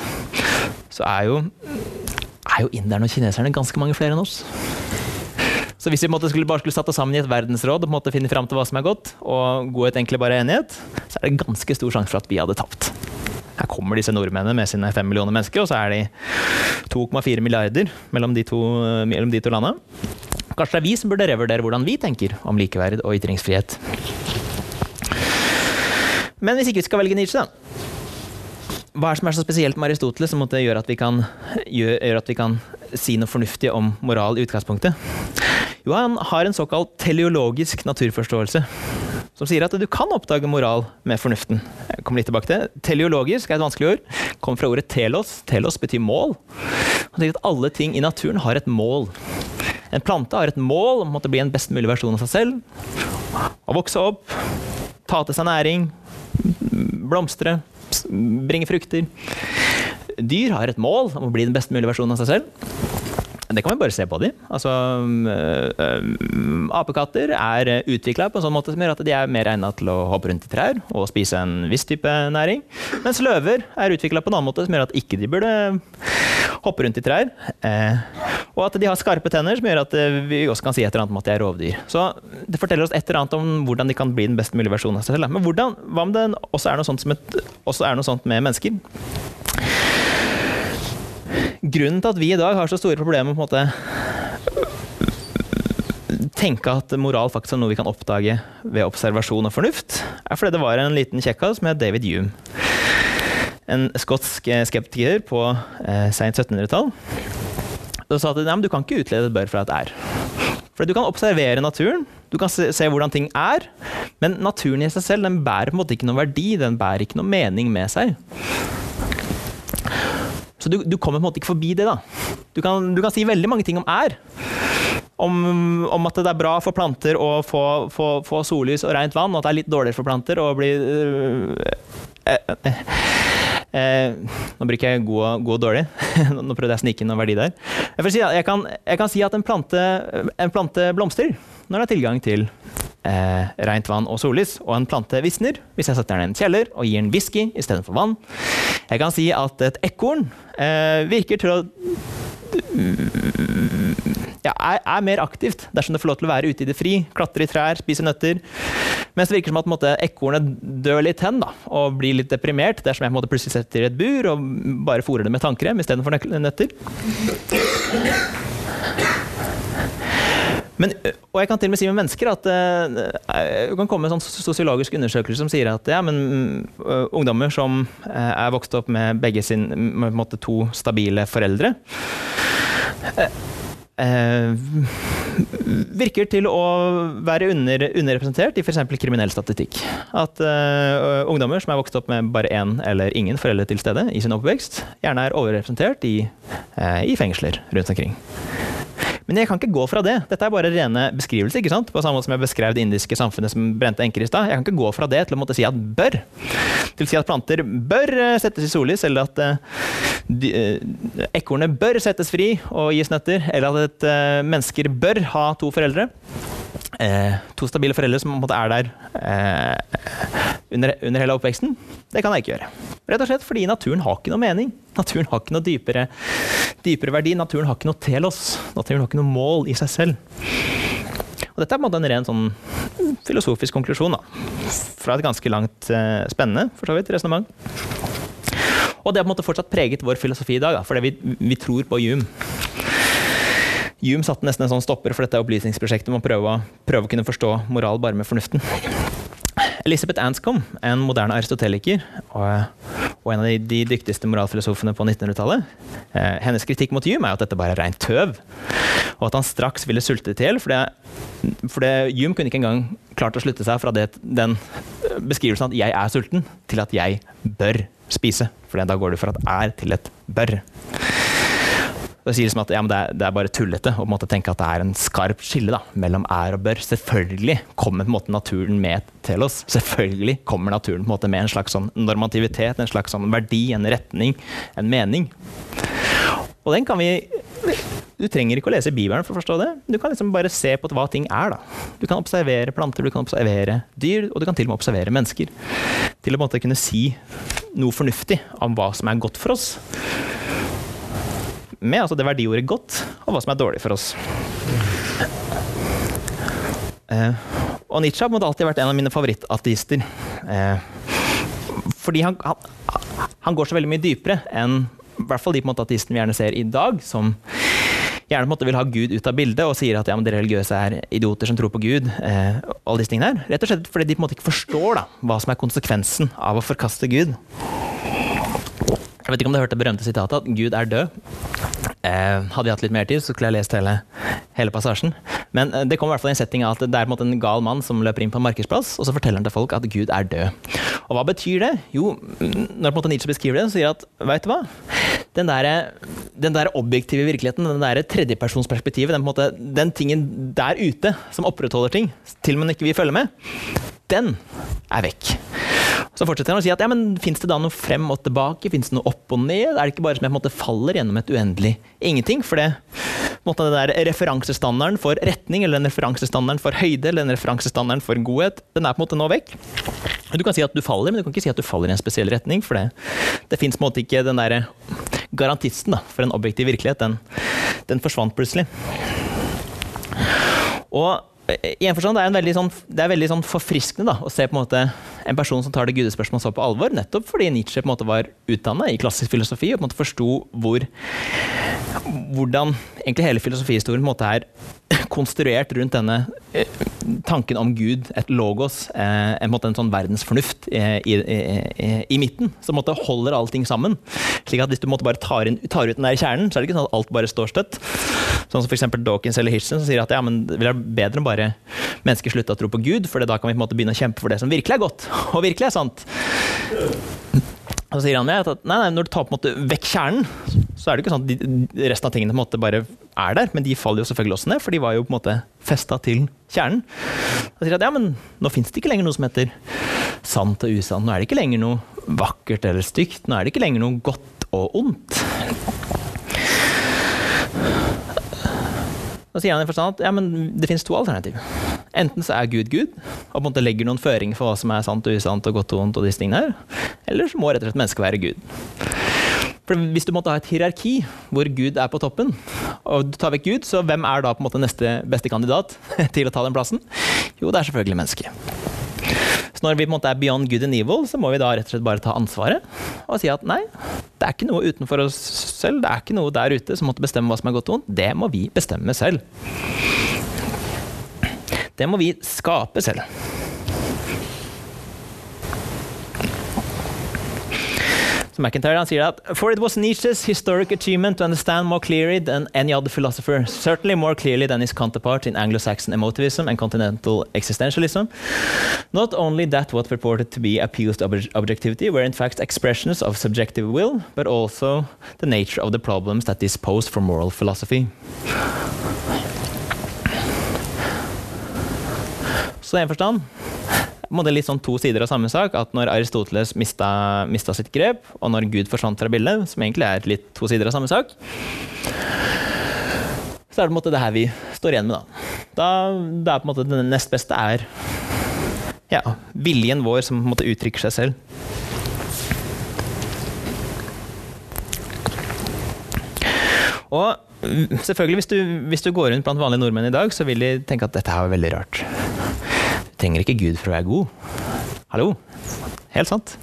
så er jo, er jo inderne og kineserne ganske mange flere enn oss. Så hvis vi måtte, skulle, bare skulle satt oss sammen i et verdensråd og på en måte finne fram til hva som er godt, og godhet egentlig bare er enighet, så er det ganske stor sjanse for at vi hadde tapt. Her kommer disse nordmennene med sine fem millioner mennesker, og så er de 2,4 milliarder mellom de to, mellom de to landene. Kanskje det er vi som burde revurdere hvordan vi tenker om likeverd og ytringsfrihet. Men hvis ikke vi skal velge Nietzsche, da. Hva er det som er så spesielt med Aristoteles som gjør at, kan, gjør at vi kan si noe fornuftig om moral i utgangspunktet? Jo, han har en såkalt teleologisk naturforståelse. Som sier at du kan oppdage moral med fornuften. Jeg kommer litt tilbake til. Teleologisk er et vanskelig ord. Kommer fra ordet telos. Telos betyr mål. Han sier at alle ting i naturen har et mål. En plante har et mål om å bli en best mulig versjon av seg selv. Å vokse opp, ta til seg næring, blomstre, bringe frukter. Dyr har et mål om å bli den best mulige versjonen av seg selv. Det kan vi bare se på dem. Altså, øh, apekatter er utvikla på en sånn måte som gjør at de er mer egnet til å hoppe rundt i trær og spise en viss type næring. Mens løver er utvikla på en annen måte som gjør at ikke de burde hoppe rundt i trær. Eh, og at de har skarpe tenner som gjør at vi også kan si et eller annet om at de er rovdyr. Så det forteller oss et eller annet om hvordan de kan bli den best mulige versjonen av seg selv. Men hvordan, hva om det også er noe sånt, et, også er noe sånt med mennesker? Grunnen til at vi i dag har så store problemer med å tenke at moral faktisk er noe vi kan oppdage ved observasjon og fornuft, er fordi det var en liten kjekkas het David Hume. En skotsk skeptiker på eh, seint 1700-tall. som sa at nei, du kan ikke utlede et bør fra et er. For du kan observere naturen, du kan se, se, hvordan ting er, men naturen i seg selv den bærer på en måte ikke noen verdi, den bærer ikke noen mening med seg. Så du, du, kommer på en måte ikke forbi det. da. Du kan, du kan si veldig mange ting om er. Om, om, at det er bra for planter å få, få, få, sollys og rent vann, og at det er litt dårligere for planter å bli øh, øh, øh, nå bruker jeg god og, god og dårlig. nå prøvde jeg å snike inn noen verdi der. Jeg, si, jeg, kan, jeg, kan, si at en plante, en plante, blomstrer når det er tilgang til eh, rent vann og sollys, og en plante visner hvis jeg setter den i en kjeller og gir den whisky istedenfor vann. Jeg kan si at et ekorn eh, virker til å ja, er, er, mer aktivt dersom det får lov til å være ute i det fri, klatre i trær, spise nøtter. Mens det virker som at ekornet dør litt hen da, og blir litt deprimert dersom jeg måte, plutselig setter i et bur og bare fôrer det med tannkrem istedenfor nøtter. Men, og jeg kan til og med si med mennesker at det kan komme en sånn sosiologisk undersøkelse som sier at ja, men, ungdommer som er vokst opp med begge sin, med, måte, to stabile foreldre virker til å være under, underrepresentert i f.eks. kriminell statistikk. At uh, ungdommer som er vokst opp med bare én eller ingen foreldre til stede i sin oppvekst, gjerne er overrepresentert i, uh, i fengsler rundt omkring. Men jeg kan ikke gå fra det. Dette er bare rene beskrivelser. ikke sant? På samme måte som jeg beskrev det indiske samfunnet som brente enker i stad. Jeg kan ikke gå fra det til å måtte si at bør. Til å si at planter bør eh, settes i sollys, eller at uh, ekornet bør settes fri og gis nøtter, eller at et, uh, mennesker bør ha to foreldre. Eh, to stabile foreldre som er der eh, under, under, hele oppveksten, det kan jeg ikke gjøre. Rett og slett fordi naturen har ikke noe mening. Naturen har ikke noe dypere, dypere verdi. Naturen har ikke noe telos. Naturen har ikke noe mål i seg selv. Og dette er en ren sånn filosofisk konklusjon da. fra et ganske langt eh, spennende for så vidt, resonnement. Og det har på en måte fortsatt preget vår filosofi i dag, da, fordi vi, vi tror på Hume. Hume satte nesten en sånn stopper for dette opplysningsprosjektet med å prøve, prøve å kunne forstå moral bare med fornuften. Elisabeth Anscombe, en moderne aristoteliker og, og en av de, de, dyktigste moralfilosofene på 1900-tallet, eh, hennes kritikk mot Hume er at dette bare er rent tøv, og at han straks ville sulte til hjel. For, for Hume kunne ikke engang klart å slutte seg fra det, den beskrivelsen at 'jeg er sulten', til at 'jeg bør spise'. For da går det fra at 'er' til et 'bør'. Det sier liksom at ja, det, er, det, er, bare tullete å tenke at det er en skarp skille da, mellom er og bør. Selvfølgelig kommer måte, naturen med til oss. Selvfølgelig kommer naturen en måte, med en slags sånn normativitet, en slags sånn verdi, en retning, en mening. Og den kan vi Du trenger ikke å lese Bibelen for å forstå det. Du kan liksom bare se på hva ting er. da. Du kan observere planter, du kan observere dyr, og du kan til og med observere mennesker. Til å kunne si noe fornuftig om hva som er godt for oss med altså det verdiordet 'godt', og hva som er dårlig for oss. Eh, og Nietzsche har alltid vært en av mine favorittateister. Eh, fordi han, han, han, går så veldig mye dypere enn i hvert fall de på en måte ateistene vi gjerne ser i dag, som gjerne på en måte vil ha Gud ut av bildet og sier at ja, de religiøse er idioter som tror på Gud. Eh, alle disse tingene her. Rett og slett fordi de på en måte ikke forstår da, hva som er konsekvensen av å forkaste Gud. Jeg vet ikke om du hørte det berømte sitatet at Gud er død. Eh, hadde jeg hatt litt mer tid, så skulle jeg lest hele, hele passasjen. Men eh, det kommer i hvert fall i en setting av at det er en, gal mann som løper inn på en markedsplass, og så forteller han til folk at Gud er død. Og hva betyr det? Jo, når på Nietzsche beskriver det, så sier han at veit du hva? Den der, den der, objektive virkeligheten, den der tredjepersonsperspektivet, den, den tingen der ute som opprettholder ting, til og med ikke vi følger med, den er vekk. Så fortsetter han å si at ja, men fins det da noe frem og tilbake? Fins det noe opp og ned? Er det ikke bare som jeg på en måte faller gjennom et uendelig ingenting? For det, måte, den der referansestandarden for retning, eller den referansestandarden for høyde, eller den referansestandarden for godhet, den er på en måte nå vekk. Du kan si at du faller, men du kan ikke si at du faller i en spesiell retning. For det, det fins ikke den der garantisten da, for en objektiv virkelighet. Den, den forsvant plutselig. Og i en forstand, det er, veldig sånn, det er veldig sånn forfriskende da, å se på en måte en person som tar det gudespørsmålet så på alvor, nettopp fordi Nietzsche på en måte var utdanna i klassisk filosofi og på en måte forsto hvor, hvordan egentlig hele filosofihistorien på en måte er konstruert rundt denne eh, tanken om Gud, et logos, eh, en, måte, en sånn verdensfornuft i, i, i, i, midten, som holder allting sammen. Slik at Hvis du bare tar, inn, tar, ut den der kjernen, så er det ikke sånn at alt bare står støtt. Sånn som f.eks. Dawkins eller Hitchen som sier at ja, men det vil være bedre om bare mennesker slutter å tro på Gud, for da kan vi på en måte begynne å kjempe for det som virkelig er godt, og virkelig er sant. Så sier han at nei, nei, når du tar på en måte vekk kjernen, så er det ikke sånn at resten av tingene på en måte bare er der. Men de faller jo selvfølgelig også ned, for de var jo på en måte festa til kjernen. Da sier at ja, men nå fins det ikke lenger noe som heter sant og usant. Nå er det ikke lenger noe vakkert eller stygt. Nå er det ikke lenger noe godt og ondt. Da sier han i forstand at ja, men det finnes to alternativ. Enten så er Gud Gud, og på en måte legger noen føringer for hva som er sant og usant og godt og vondt, og disse tingene her. Eller så må rett og slett mennesket være Gud. For Hvis du måtte ha et hierarki hvor Gud er på toppen, og du tar vekk Gud, så hvem er da på en måte neste beste kandidat til å ta den plassen? Jo, det er selvfølgelig mennesket. Så når vi på en måte er beyond good and evil, så må vi da rett og slett bare ta ansvaret og si at nei, det er ikke noe utenfor oss selv, det er ikke noe der ute som måtte bestemme hva som er godt og vondt. Det må vi bestemme selv. Det må vi skape selv. Så McIntyre sier at For it was Nietzsche's historic achievement to understand more clearly than any other philosopher, certainly more clearly than his counterpart in Anglo-Saxon emotivism and continental existentialism. Not only that what purported to be appeals to ob objectivity were in fact expressions of subjective will, but also the nature of the problems that this posed for moral philosophy. Så i en forstand det litt sånn to sider av samme sak. At når Aristoteles mista, mista, sitt grep, og når Gud forsvant fra bildet, som egentlig er litt to sider av samme sak, så er det på en måte det her vi står igjen med, da. da det er på en måte Det nest beste er ja, viljen vår som på en måte uttrykker seg selv. Og selvfølgelig, hvis du, hvis du, går rundt blant vanlige nordmenn i dag, så vil de tenke at dette her var veldig rart trenger ikke Gud for å være god. Hallo? Helt sant.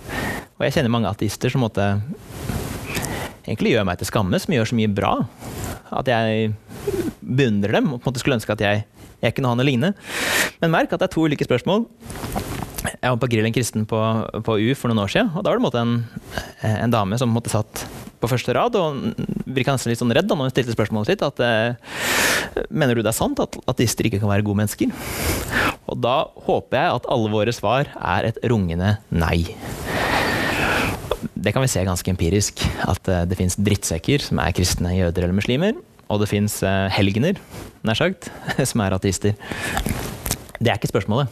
Og jeg kjenner mange ateister som måtte egentlig gjør meg til skamme, som gjør så mye bra. At jeg beundrer dem og på en måte skulle ønske at jeg, jeg kunne ha noe lignende. Men merk at det er to ulike spørsmål. Jeg var på Grill en kristen på, på, U for noen år siden. og Da var det en, en, dame som måtte satt på første rad og virka nesten litt sånn redd da når hun stilte spørsmålet sitt. at eh, Mener du det er sant at ateister ikke kan være gode mennesker? Og da håper jeg at alle våre svar er et rungende nei. Det kan vi se ganske empirisk. At eh, det fins drittsekker som er kristne, jøder eller muslimer. Og det fins eh, helgener, nær sagt, som er ateister. Det er ikke spørsmålet.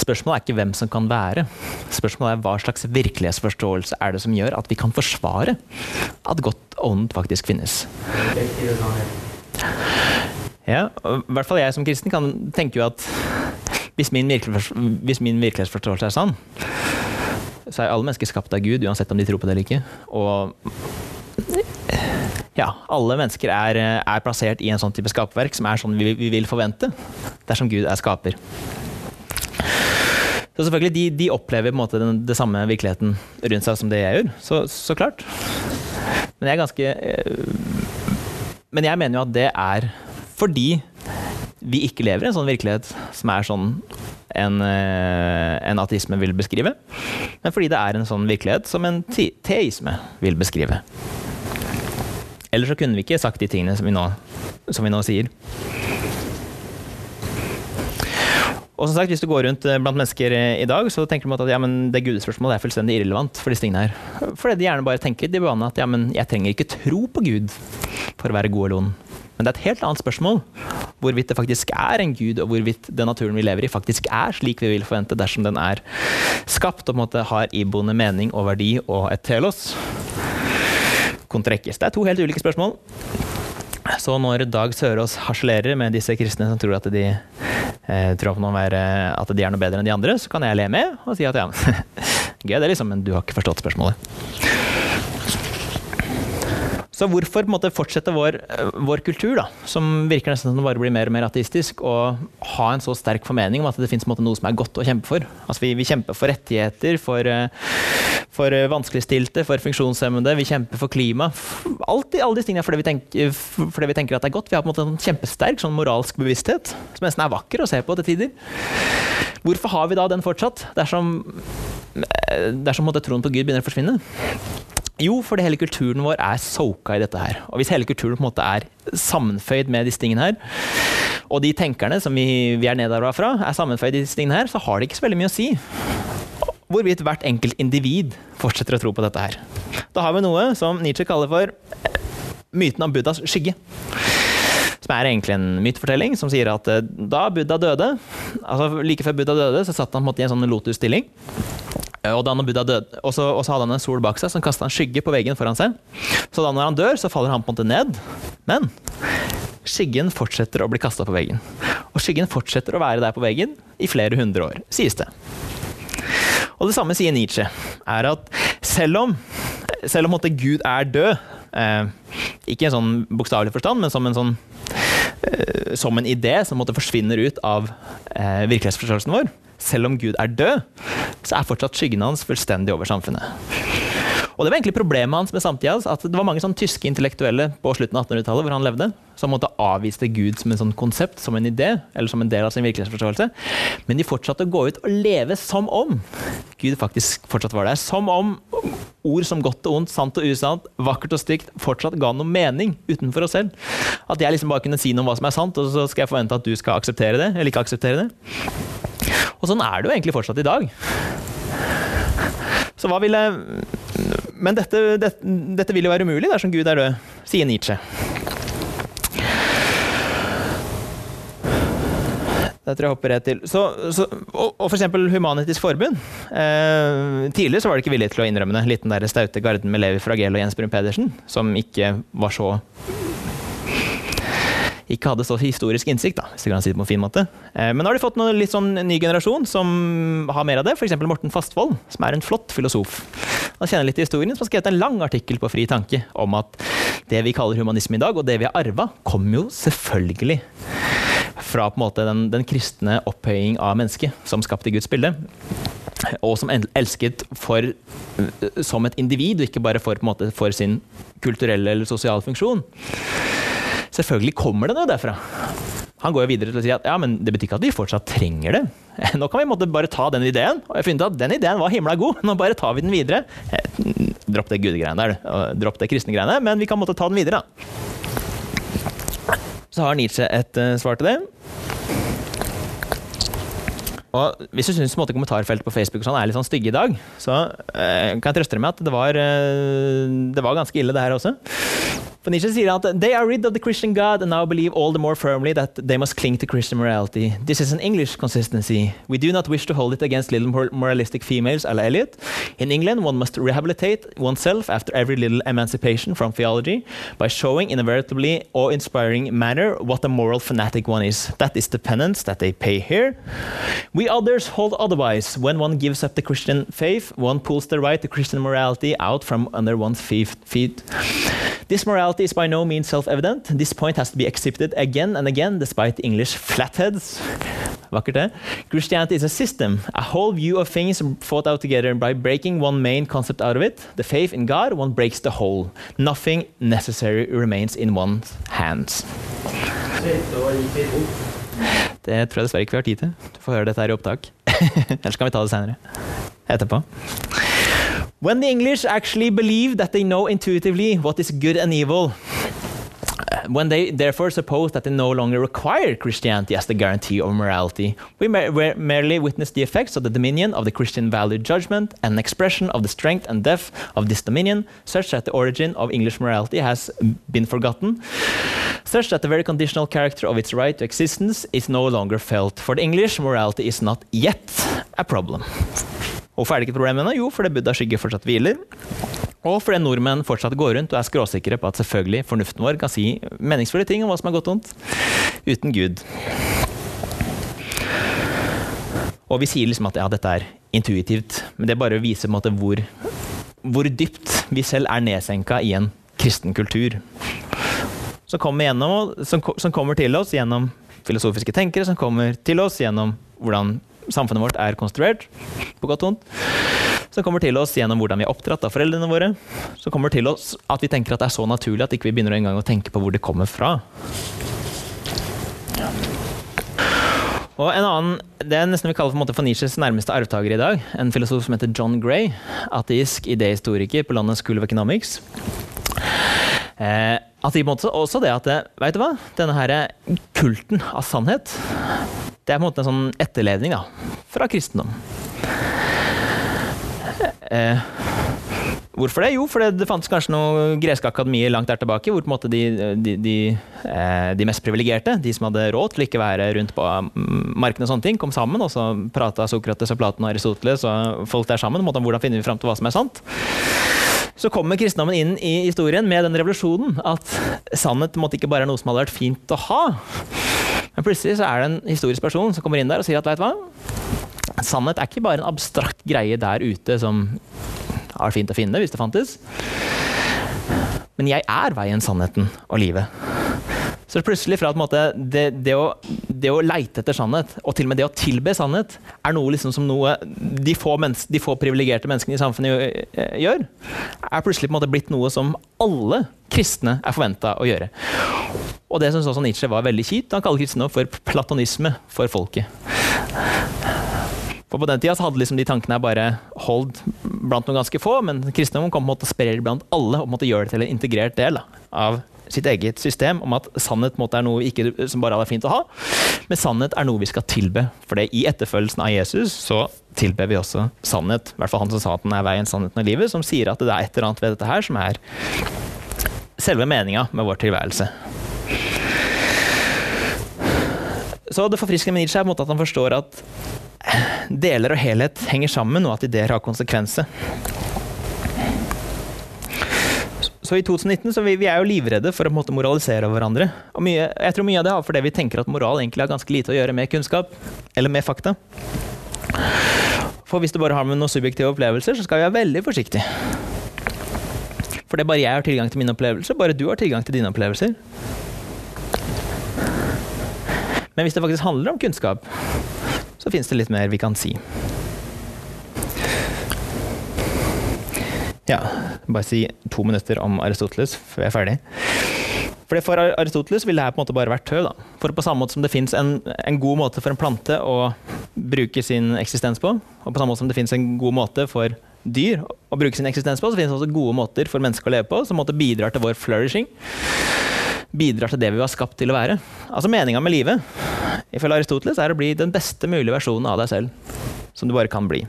Spørsmålet er ikke hvem som kan være. Spørsmålet er hva slags virkelighetsforståelse er det som gjør at vi kan forsvare at godt ondt faktisk finnes. Ja, i hvert fall jeg som kristen kan tenke jo at hvis min, hvis min virkelighetsforståelse er sann, så er alle mennesker skapt av Gud, uansett om de tror på det eller ikke. Og ja, alle mennesker er, er plassert i en sånn type skaperverk som er sånn vi, vi vil forvente dersom Gud er skaper. Så selvfølgelig, de, de opplever på en måte den, det samme virkeligheten rundt seg som det jeg gjør. Så, så klart. Men jeg er ganske øh, Men jeg mener jo at det er fordi vi ikke lever i en sånn virkelighet som er sånn en, øh, en ateisme vil beskrive. Men fordi det er en sånn virkelighet som en teisme vil beskrive. Ellers så kunne vi ikke sagt de tingene som vi nå, som vi nå sier. Og som sagt, Hvis du går rundt eh, blant mennesker eh, i dag, så tenker de at ja, det gudespørsmålet er fullstendig irrelevant for disse tingene her. Fordi de gjerne bare tenker de bane at ja, men jeg trenger ikke tro på Gud for å være god eller ond. Men det er et helt annet spørsmål hvorvidt det faktisk er en gud, og hvorvidt den naturen vi lever i, faktisk er slik vi vil forvente dersom den er skapt og på en måte har iboende mening og verdi og et telos. Kontrekkes. Det er to helt ulike spørsmål. Så når Dag Sørås harselerer med disse kristne som tror at de eh, tror at de er noe bedre enn de andre, så kan jeg le med og si at ja, gøy det liksom, men du har ikke forstått spørsmålet. Så hvorfor måte, fortsette vår, vår, kultur, da, som virker nesten som bare blir mer og mer ateistisk, og ha en så sterk formening om at det fins noe som er godt å kjempe for? Altså, vi, vi kjemper for rettigheter, for, for vanskeligstilte, for funksjonshemmede, vi kjemper for klima. Alt, alle disse tingene fordi vi, tenker, fordi vi tenker at det er godt. Vi har på en måte en kjempesterk sånn moralsk bevissthet, som nesten er vakker å se på til tider. Hvorfor har vi da den fortsatt, dersom, dersom troen på Gud begynner å forsvinne? Jo, fordi hele kulturen vår er soka i dette her. Og hvis hele kulturen på en måte er sammenføyd med disse tingene her, og de tenkerne som vi, vi er nedarva fra, er sammenføyd i disse tingene her, så har det ikke så veldig mye å si hvorvidt hvert enkelt individ fortsetter å tro på dette her. Da har vi noe som Nietzsche kaller for myten om Buddhas skygge. Som er egentlig en mytefortelling som sier at eh, da Buddha døde, altså like før Buddha døde, så satt han på en måte i en sånn lotus-stilling. og, da Buddha døde, og så, hadde han en sol bak seg som kasta en skygge på veggen foran seg. Så da når han dør, så faller han på en måte ned. Men skyggen fortsetter å bli kasta på veggen. Og skyggen fortsetter å være der på veggen i flere hundre år, sies det. Og det samme sier Nietzsche, er at selv om, selv om Gud er død, eh, ikke i en sånn bokstavelig forstand, men som en sånn eh, som en idé som måtte forsvinner ut av eh, virkelighetsforståelsen vår. Selv om Gud er død, så er fortsatt skyggen hans fullstendig over samfunnet. Og det var egentlig problemet hans med samtida. At det var mange sånn tyske intellektuelle på slutten av 1800-tallet hvor han levde, som måtte avvise Gud som en sånn konsept, som en idé, eller som en del av sin virkelighetsforståelse. Men de fortsatte å gå ut og leve som om Gud faktisk fortsatt var der. Som om ord som godt og ondt, sant og usant, vakkert og stygt fortsatt ga noe mening utenfor oss selv. At jeg liksom bare kunne si noe om hva som er sant, og så skal jeg forvente at du skal akseptere det, eller ikke akseptere det. Og sånn er det jo egentlig fortsatt i dag. Så hva ville men dette, dette, dette vil jo være umulig dersom Gud er død, sier Nietzsche. Det tror jeg hopper rett til. Så, så, og, og f.eks. Humanitisk Forbund. Eh, tidligere så var de ikke villige til å innrømme det. Litt den der staute garden med Levi Fragel og Jens Brun Pedersen, som ikke var så ikke hadde så historisk innsikt, da, hvis du kan si det på en fin måte. Eh, men nå har de fått en litt sånn ny generasjon som har mer av det. F.eks. Morten Fastvold, som er en flott filosof. Han kjenner litt til historien, som har skrevet en lang artikkel på Fri tanke om at det vi kaller humanisme i dag, og det vi har arva, kommer jo selvfølgelig fra på en måte den, den kristne opphøying av mennesket som skapte Guds bilde og som elsket for, som et individ, og ikke bare for, måte, for sin kulturelle eller sosiale funksjon. Selvfølgelig kommer det noe derfra. Han går jo videre til å si at ja, men det betyr ikke at vi fortsatt trenger det. Nå kan vi måtte bare ta den ideen, og jeg finner funnet at den ideen var himla god. Nå bare tar vi den videre. Eh, dropp det gudegreiene der, dropp det kristne greiene, men vi kan måtte ta den videre, da. Så har Nietzsche et uh, svar til det. Og hvis du syns kommentarfeltet på Facebook sånn er litt sånn stygge i dag, så uh, kan jeg trøste deg med at det var, uh, det var ganske ille, det her også. Nietzsche sier at they are rid of the Christian God and now believe all the more firmly that they must cling to Christian morality. This is an English consistency. We do not wish to hold it against little moralistic females a la Eliot. In England, one must rehabilitate oneself after every little emancipation from theology by showing in a veritably awe-inspiring manner what a moral fanatic one is. That is the penance that they pay here. We others hold otherwise. When one gives up the Christian faith, one pulls the right to Christian morality out from under one's feet. This morality is by no means self-evident. This point has to be accepted again and again, despite English flatheads. Vakkert, det. Christianity is a system, a whole view of things fought out together. By breaking one main concept out of it, the faith in God, one breaks the whole. Nothing necessary remains in one's hands. Det tror jeg dessverre ikke vi har tid til. Du får høre dette her i opptak. Ellers kan vi ta det seinere. Etterpå. When the English actually believe that they know intuitively what is good and evil, when they therefore suppose that they no longer require Christianity as the guarantee of morality, we merely witness the effects of the dominion of the Christian value judgment and an expression of the strength and depth of this dominion, such that the origin of English morality has been forgotten, such that the very conditional character of its right to existence is no longer felt. For the English, morality is not yet a problem. Hvorfor er det ikke et problem ennå? Jo, fordi Buddha skygge fortsatt hviler. Og fordi nordmenn fortsatt går rundt og er skråsikre på at selvfølgelig fornuften vår kan si meningsfulle ting om hva som er godt og vondt, uten Gud. Og vi sier liksom at ja, dette er intuitivt, men det bare viser på en måte hvor, hvor dypt vi selv er nedsenka i en kristen kultur. Som kommer, gjennom, som, som kommer til oss gjennom filosofiske tenkere, som kommer til oss gjennom hvordan samfunnet vårt er konstruert, på godt og vondt. Som kommer til oss gjennom hvordan vi er oppdratt av foreldrene våre. Som kommer til oss at vi tenker at det er så naturlig at ikke vi begynner engang å tenke på hvor det kommer fra. Og en annen, Det er nesten vi kaller for, for Nietzsches nærmeste arvtaker i dag. En filosof som heter John Gray. Ateisk idéhistoriker på landet School of Economics. Eh, at de på en måte, også det at Vet du hva? Denne her kulten av sannhet det er på en måte en sånn etterlevning da, fra kristendom. Eh, hvorfor det? Jo, for det fantes kanskje noen greske akademier langt der tilbake hvor på en måte de, de, de, eh, de mest privilegerte, de som hadde råd til ikke være rundt på mm, markene og sånne ting, kom sammen, og så prata Sokrates og Platon og Aristoteles og folk der sammen om hvordan finner vi fram til hva som er sant. Så kommer kristendommen inn i historien med den revolusjonen at sannhet måtte ikke bare er noe som hadde vært fint å ha, Men plutselig så er det en historisk person som kommer inn der og sier at vet hva? Sannhet er ikke bare en abstrakt greie der ute som er fint å finne hvis det fantes. Men jeg er veien, sannheten og livet. Så plutselig fra måte, det, det, å, det, å, leite etter sannhet, og til og med det å tilbe sannhet, er noe liksom som noe de få, de få privilegerte menneskene i samfunnet eh, gjør, er plutselig på en måte blitt noe som alle kristne er forventa å gjøre. Og det syns også Nietzsche var veldig kjipt. Han kaller kristendom for platonisme for folket. For På den tida hadde liksom de tankene bare holdt blant noen ganske få, men kristendommen kom på en måte sprer spre blant alle og gjøre det til en integrert del av sitt eget system om at sannhet er noe ikke, som bare er fint å ha, men sannhet er noe vi skal tilbe. For det i etterfølgelsen av Jesus så tilber vi også sannhet. I hvert fall han som sa at den er veien, sannheten og livet, som sier at det er et eller annet ved dette her som er selve meninga med vår tilværelse. Så det forfriskende med Nietzsche er på en måte at han forstår at deler og helhet henger sammen, og at ideer har konsekvenser. Så i 2019 så vi, vi er jo livredde for å måte, moralisere over hverandre. Og mye, jeg tror mye av det har fordi vi tenker at moral egentlig har ganske lite å gjøre med kunnskap. Eller med fakta. For hvis det bare har med noen subjektive opplevelser, så skal vi være veldig forsiktige. For det er bare jeg har tilgang til mine opplevelser, bare du har tilgang til dine opplevelser. Men hvis det faktisk handler om kunnskap, så fins det litt mer vi kan si. Ja, bare si to minutter om Aristoteles før jeg er ferdig. For For Aristoteles ville dette på en måte bare vært tøv. da. For på samme måte som det fins en, en, god måte for en plante å bruke sin eksistens på, og på samme måte som det fins en god måte for dyr å bruke sin eksistens på, så finnes det også gode måter for mennesker å leve på som måte bidrar til vår flourishing. Bidrar til det vi var skapt til å være. Altså Meninga med livet ifølge Aristoteles er å bli den beste mulige versjonen av deg selv. Som du bare kan bli.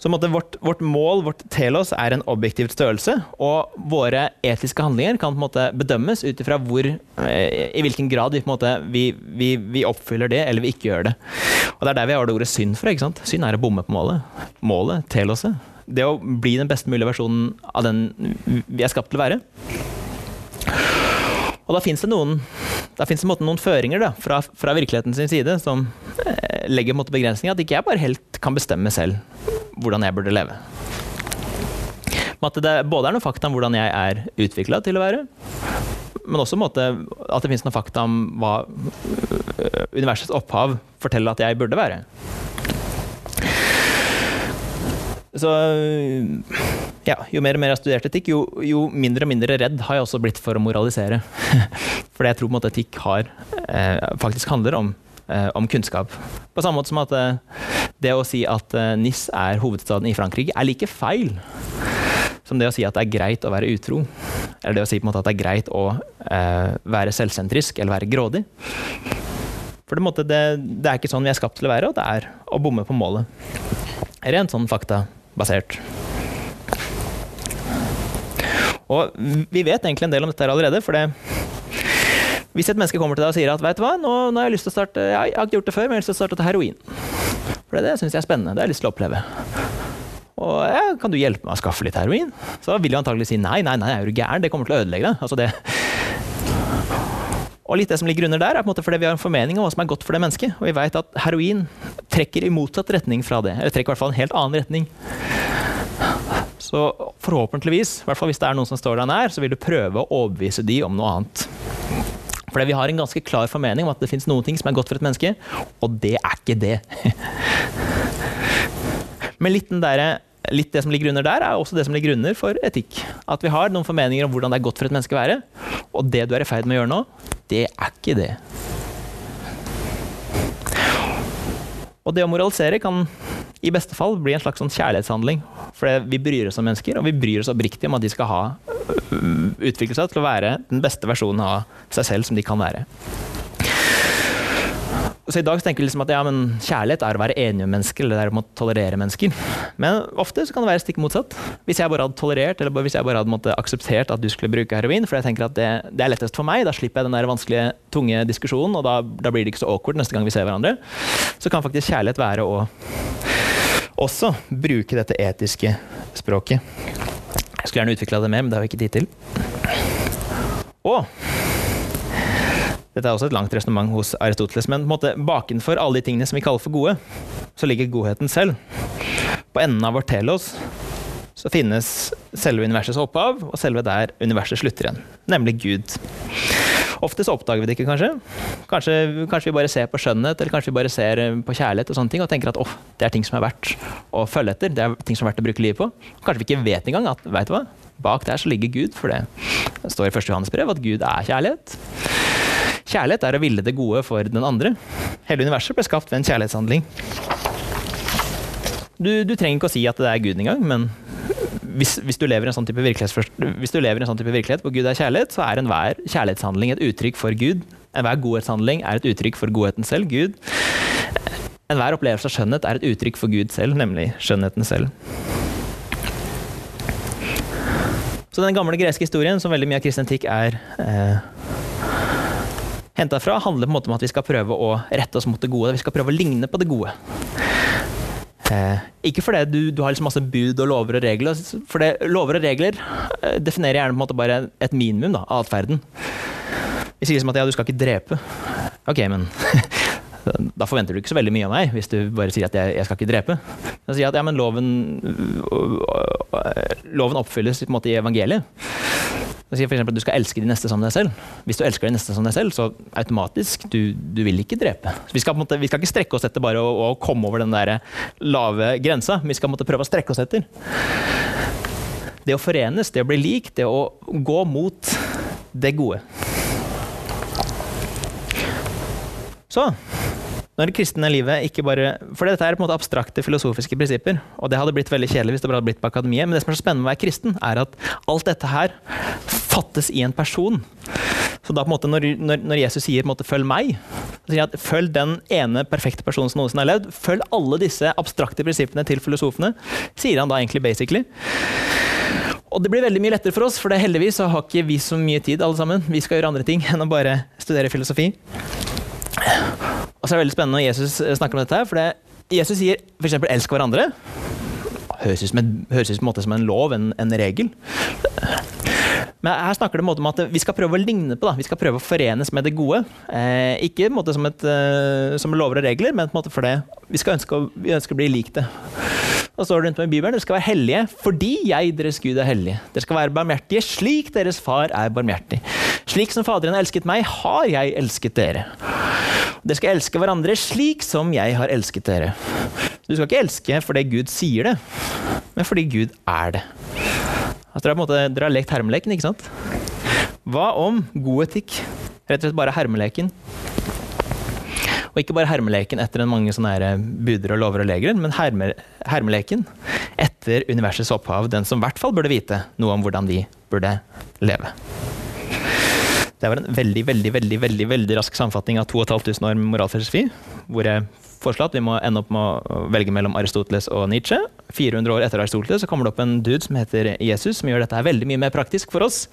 Så vårt, vårt, mål, vårt telos, er en objektiv størrelse. Og våre etiske handlinger kan måte bedømmes ut ifra eh, i hvilken grad vi, måte, vi, vi, vi, oppfyller det, eller vi ikke gjør det. Og Det er der vi har det ordet synd fra. ikke sant? Synd er å bomme på målet. Målet, teloset. Det å bli den best mulige versjonen av den vi er skapt til å være. Og da fins det noen da finnes det noen føringer da, fra, fra virkeligheten sin side som eh, legger begrensninger. At ikke jeg bare helt kan bestemme selv hvordan jeg burde leve. At det både er noen fakta om hvordan jeg er utvikla til å være, men også måte, at det finnes noen fakta om hva øh, universets opphav forteller at jeg burde være. Så ja, jo mer og mer jeg har studert etikk, jo, jo, mindre og mindre redd har jeg også blitt for å moralisere. For jeg tror på en måte etikk har, eh, faktisk handler om om kunnskap. På samme måte som at eh, det å si at eh, NIS er hovedstaden i Frankrike, er like feil som det å si at det er greit å være utro. Eller det å si på en måte at det er greit å eh, være selvsentrisk eller være grådig. For det, måte, det, det, er ikke sånn vi er skapt til å være, og det er å bomme på målet. Rent sånn faktabasert. Og vi vet egentlig en del om dette her allerede, for det hvis et menneske kommer til deg og sier at vet du hva, nå, nå har jeg lyst til å starte jeg har ikke gjort det før, men jeg har lyst til å starte til heroin. For det, det syns jeg er spennende. Det har jeg lyst til å oppleve. Og ja, Kan du hjelpe meg å skaffe litt heroin? Så vil jeg antagelig si nei, nei, nei, er du gæren? Det kommer til å ødelegge deg. Altså det. Og litt det som ligger under der, er på en måte fordi vi har en formening om hva som er godt for det mennesket. Og vi vet at heroin trekker i motsatt retning fra det. Eller trekker i hvert fall en helt annen retning. Så forhåpentligvis, i hvert fall hvis det er noen som står deg nær, så vil du prøve å overbevise de om noe annet. Fordi vi har en ganske klar formening om at det fins noen ting som er godt for et menneske, og det er ikke det. Men litt, der, litt, det som ligger under der, er også det som ligger under for etikk. At vi har noen formeninger om hvordan det er godt for et menneske å være, og det du er i ferd med å gjøre nå, det er ikke det. Og det å moralisere kan i beste fall bli en slags sånn kjærlighetshandling. For vi bryr oss om mennesker, og vi bryr oss oppriktig om at de skal ha, øh, utvikle seg til å være den beste versjonen av seg selv som de kan være. Så I dag tenker vi liksom at ja, kjærlighet er å være enig med mennesker, eller det er å tolerere mennesker. Men ofte kan det være stikk motsatt. Hvis jeg bare hadde tolerert eller hvis jeg bare hadde måtte, akseptert at du skulle bruke heroin, for jeg tenker at det, det, er lettest for meg, da slipper jeg den der vanskelige, tunge diskusjonen, og da, da blir det ikke så awkward neste gang vi ser hverandre, så kan faktisk kjærlighet være å også bruke dette etiske språket. Jeg skulle gjerne utvikla det mer, men det har vi ikke tid til. Og Dette er også et langt resonnement hos Aristoteles, men på en måte bakenfor alle de tingene som vi kaller for gode, så ligger godheten selv. På enden av vårt telos så finnes selve universets opphav, og selve der universet slutter igjen, nemlig Gud. Ofte så oppdager vi det ikke, kanskje. kanskje. Kanskje vi bare ser på skjønnhet, eller kanskje vi bare ser på kjærlighet og sånne ting, og tenker at oh, det er ting som er verdt å følge etter. Det er ting som er verdt å bruke livet på. Kanskje vi ikke vet engang at vet du hva, bak der så ligger Gud, for det står i 1. Johannes brev at Gud er kjærlighet. Kjærlighet er å ville det gode for den andre. Hele universet ble skapt ved en kjærlighetshandling. Du, du trenger ikke å si at det er Gud engang, men hvis, hvis, du lever i en sånn type en sånn type virkelighet hvor Gud er kjærlighet, så er enhver kjærlighetshandling et uttrykk for Gud. Enhver godhetshandling er et uttrykk for godheten selv, Gud. Enhver opplevelse av skjønnhet er et uttrykk for Gud selv, nemlig skjønnheten selv. Så den gamle greske historien, som veldig mye av kristen etikk er eh, henta fra, handler på en måte om at vi skal prøve å rette oss mot det gode. Vi skal prøve å ligne på det gode. Eh, ikke fordi du, du, har liksom masse bud og lover og regler, for det, lover og regler eh, definerer gjerne på en måte bare et minimum da, av atferden. Vi sier liksom at ja, du skal ikke drepe. Ok, men da forventer du ikke så veldig mye av meg, hvis du bare sier at jeg, jeg skal ikke drepe. Da sier jeg at ja, men loven, loven oppfylles på en måte i evangeliet. Det sier f.eks. at du skal elske de neste som deg selv. Hvis du elsker de neste som deg selv, så automatisk du, du vil ikke drepe. Vi, skal, måte, vi skal ikke strekke oss etter bare å, å komme over den der lave grensa. Vi skal måtte prøve å strekke oss etter. Det å forenes, det å bli lik, det å gå mot det gode. Så når det kristne livet ikke bare For dette er på en måte abstrakte filosofiske prinsipper, og det hadde blitt veldig kjedelig hvis det bare hadde blitt på akademiet, men det som er så spennende med å være kristen, er at alt dette her fattes i en person. Så da på en måte når, når, når Jesus sier måte, 'følg meg', så sier han at følg den ene perfekte personen som noensinne har levd. Følg alle disse abstrakte prinsippene til filosofene, sier han da egentlig basically. Og det blir veldig mye lettere for oss, for det heldigvis så har ikke vi så mye tid, alle sammen. Vi skal gjøre andre ting enn å bare studere filosofi. Og så er det veldig spennende når Jesus eh, snakker om dette, her, for det, Jesus sier f.eks.: elsk hverandre. Høres ut som, en, ut som en, en lov, en, en, regel. Men her snakker det om at vi skal prøve å ligne på, da. vi skal prøve å forenes med det gode. Eh, ikke som, et, uh, som, lover og regler, men for det. Vi, skal ønske, vi ønsker å bli lik det. Så står det rundt om i Bibelen dere skal være hellige fordi jeg, deres Gud, er hellig. Dere skal være barmhjertige slik deres far er barmhjertig. Slik som Faderen har elsket meg, har jeg elsket dere. Dere skal elske hverandre slik som jeg har elsket dere. Du skal ikke elske fordi Gud sier det, men fordi Gud er det. Altså, dere, har måte, dere har lekt hermeleken, ikke sant? Hva om god etikk? Rett og slett bare hermeleken. Og ikke bare hermeleken etter en mange sånne buder og lover og legeren, men herme, hermeleken etter universets opphav, den som i hvert fall burde vite noe om hvordan de burde leve. Det var en veldig veldig, veldig, veldig, veldig rask samfatning av 2500 år med moralfilosofi, hvor jeg foreslår at vi må ende opp med å velge mellom Aristoteles og Nietzsche. 400 år etter Aristoteles så kommer det opp en dude som heter Jesus, som gjør dette her veldig mye mer praktisk for oss.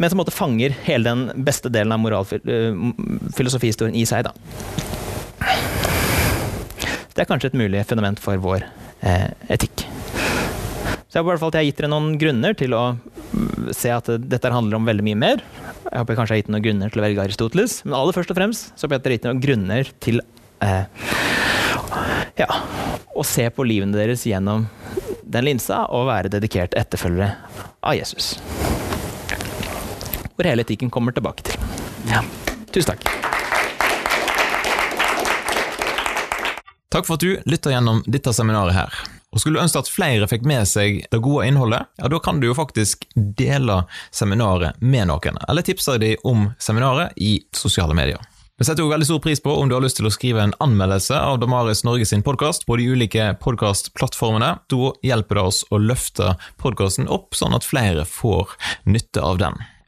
Men som måtte fanger hele den beste delen av moralfilosofihistorien i seg. Da. Det er kanskje et mulig fundament for vår eh, etikk. Så jeg håper i hvert fall jeg har gitt dere noen grunner til å se at dette handler om veldig mye mer. Jeg håper jeg kanskje har gitt noen grunner til å velge Aristoteles, men aller først og fremst så håper jeg at dere har gitt noen grunner til eh, ja, å se på livene deres gjennom den linsa og være dedikert etterfølgere av Jesus. Hvor hele etikken kommer tilbake til. Ja. Tusen takk. Takk for at du lytter gjennom dette seminaret her. Og Skulle du ønske at flere fikk med seg det gode innholdet, ja, da kan du jo faktisk dele seminaret med noen, eller tipse dem om seminaret i sosiale medier. Vi setter jo veldig stor pris på om du har lyst til å skrive en anmeldelse av Damaris Norge sin podkast på de ulike podkastplattformene. Da hjelper det oss å løfte podkasten opp, sånn at flere får nytte av den.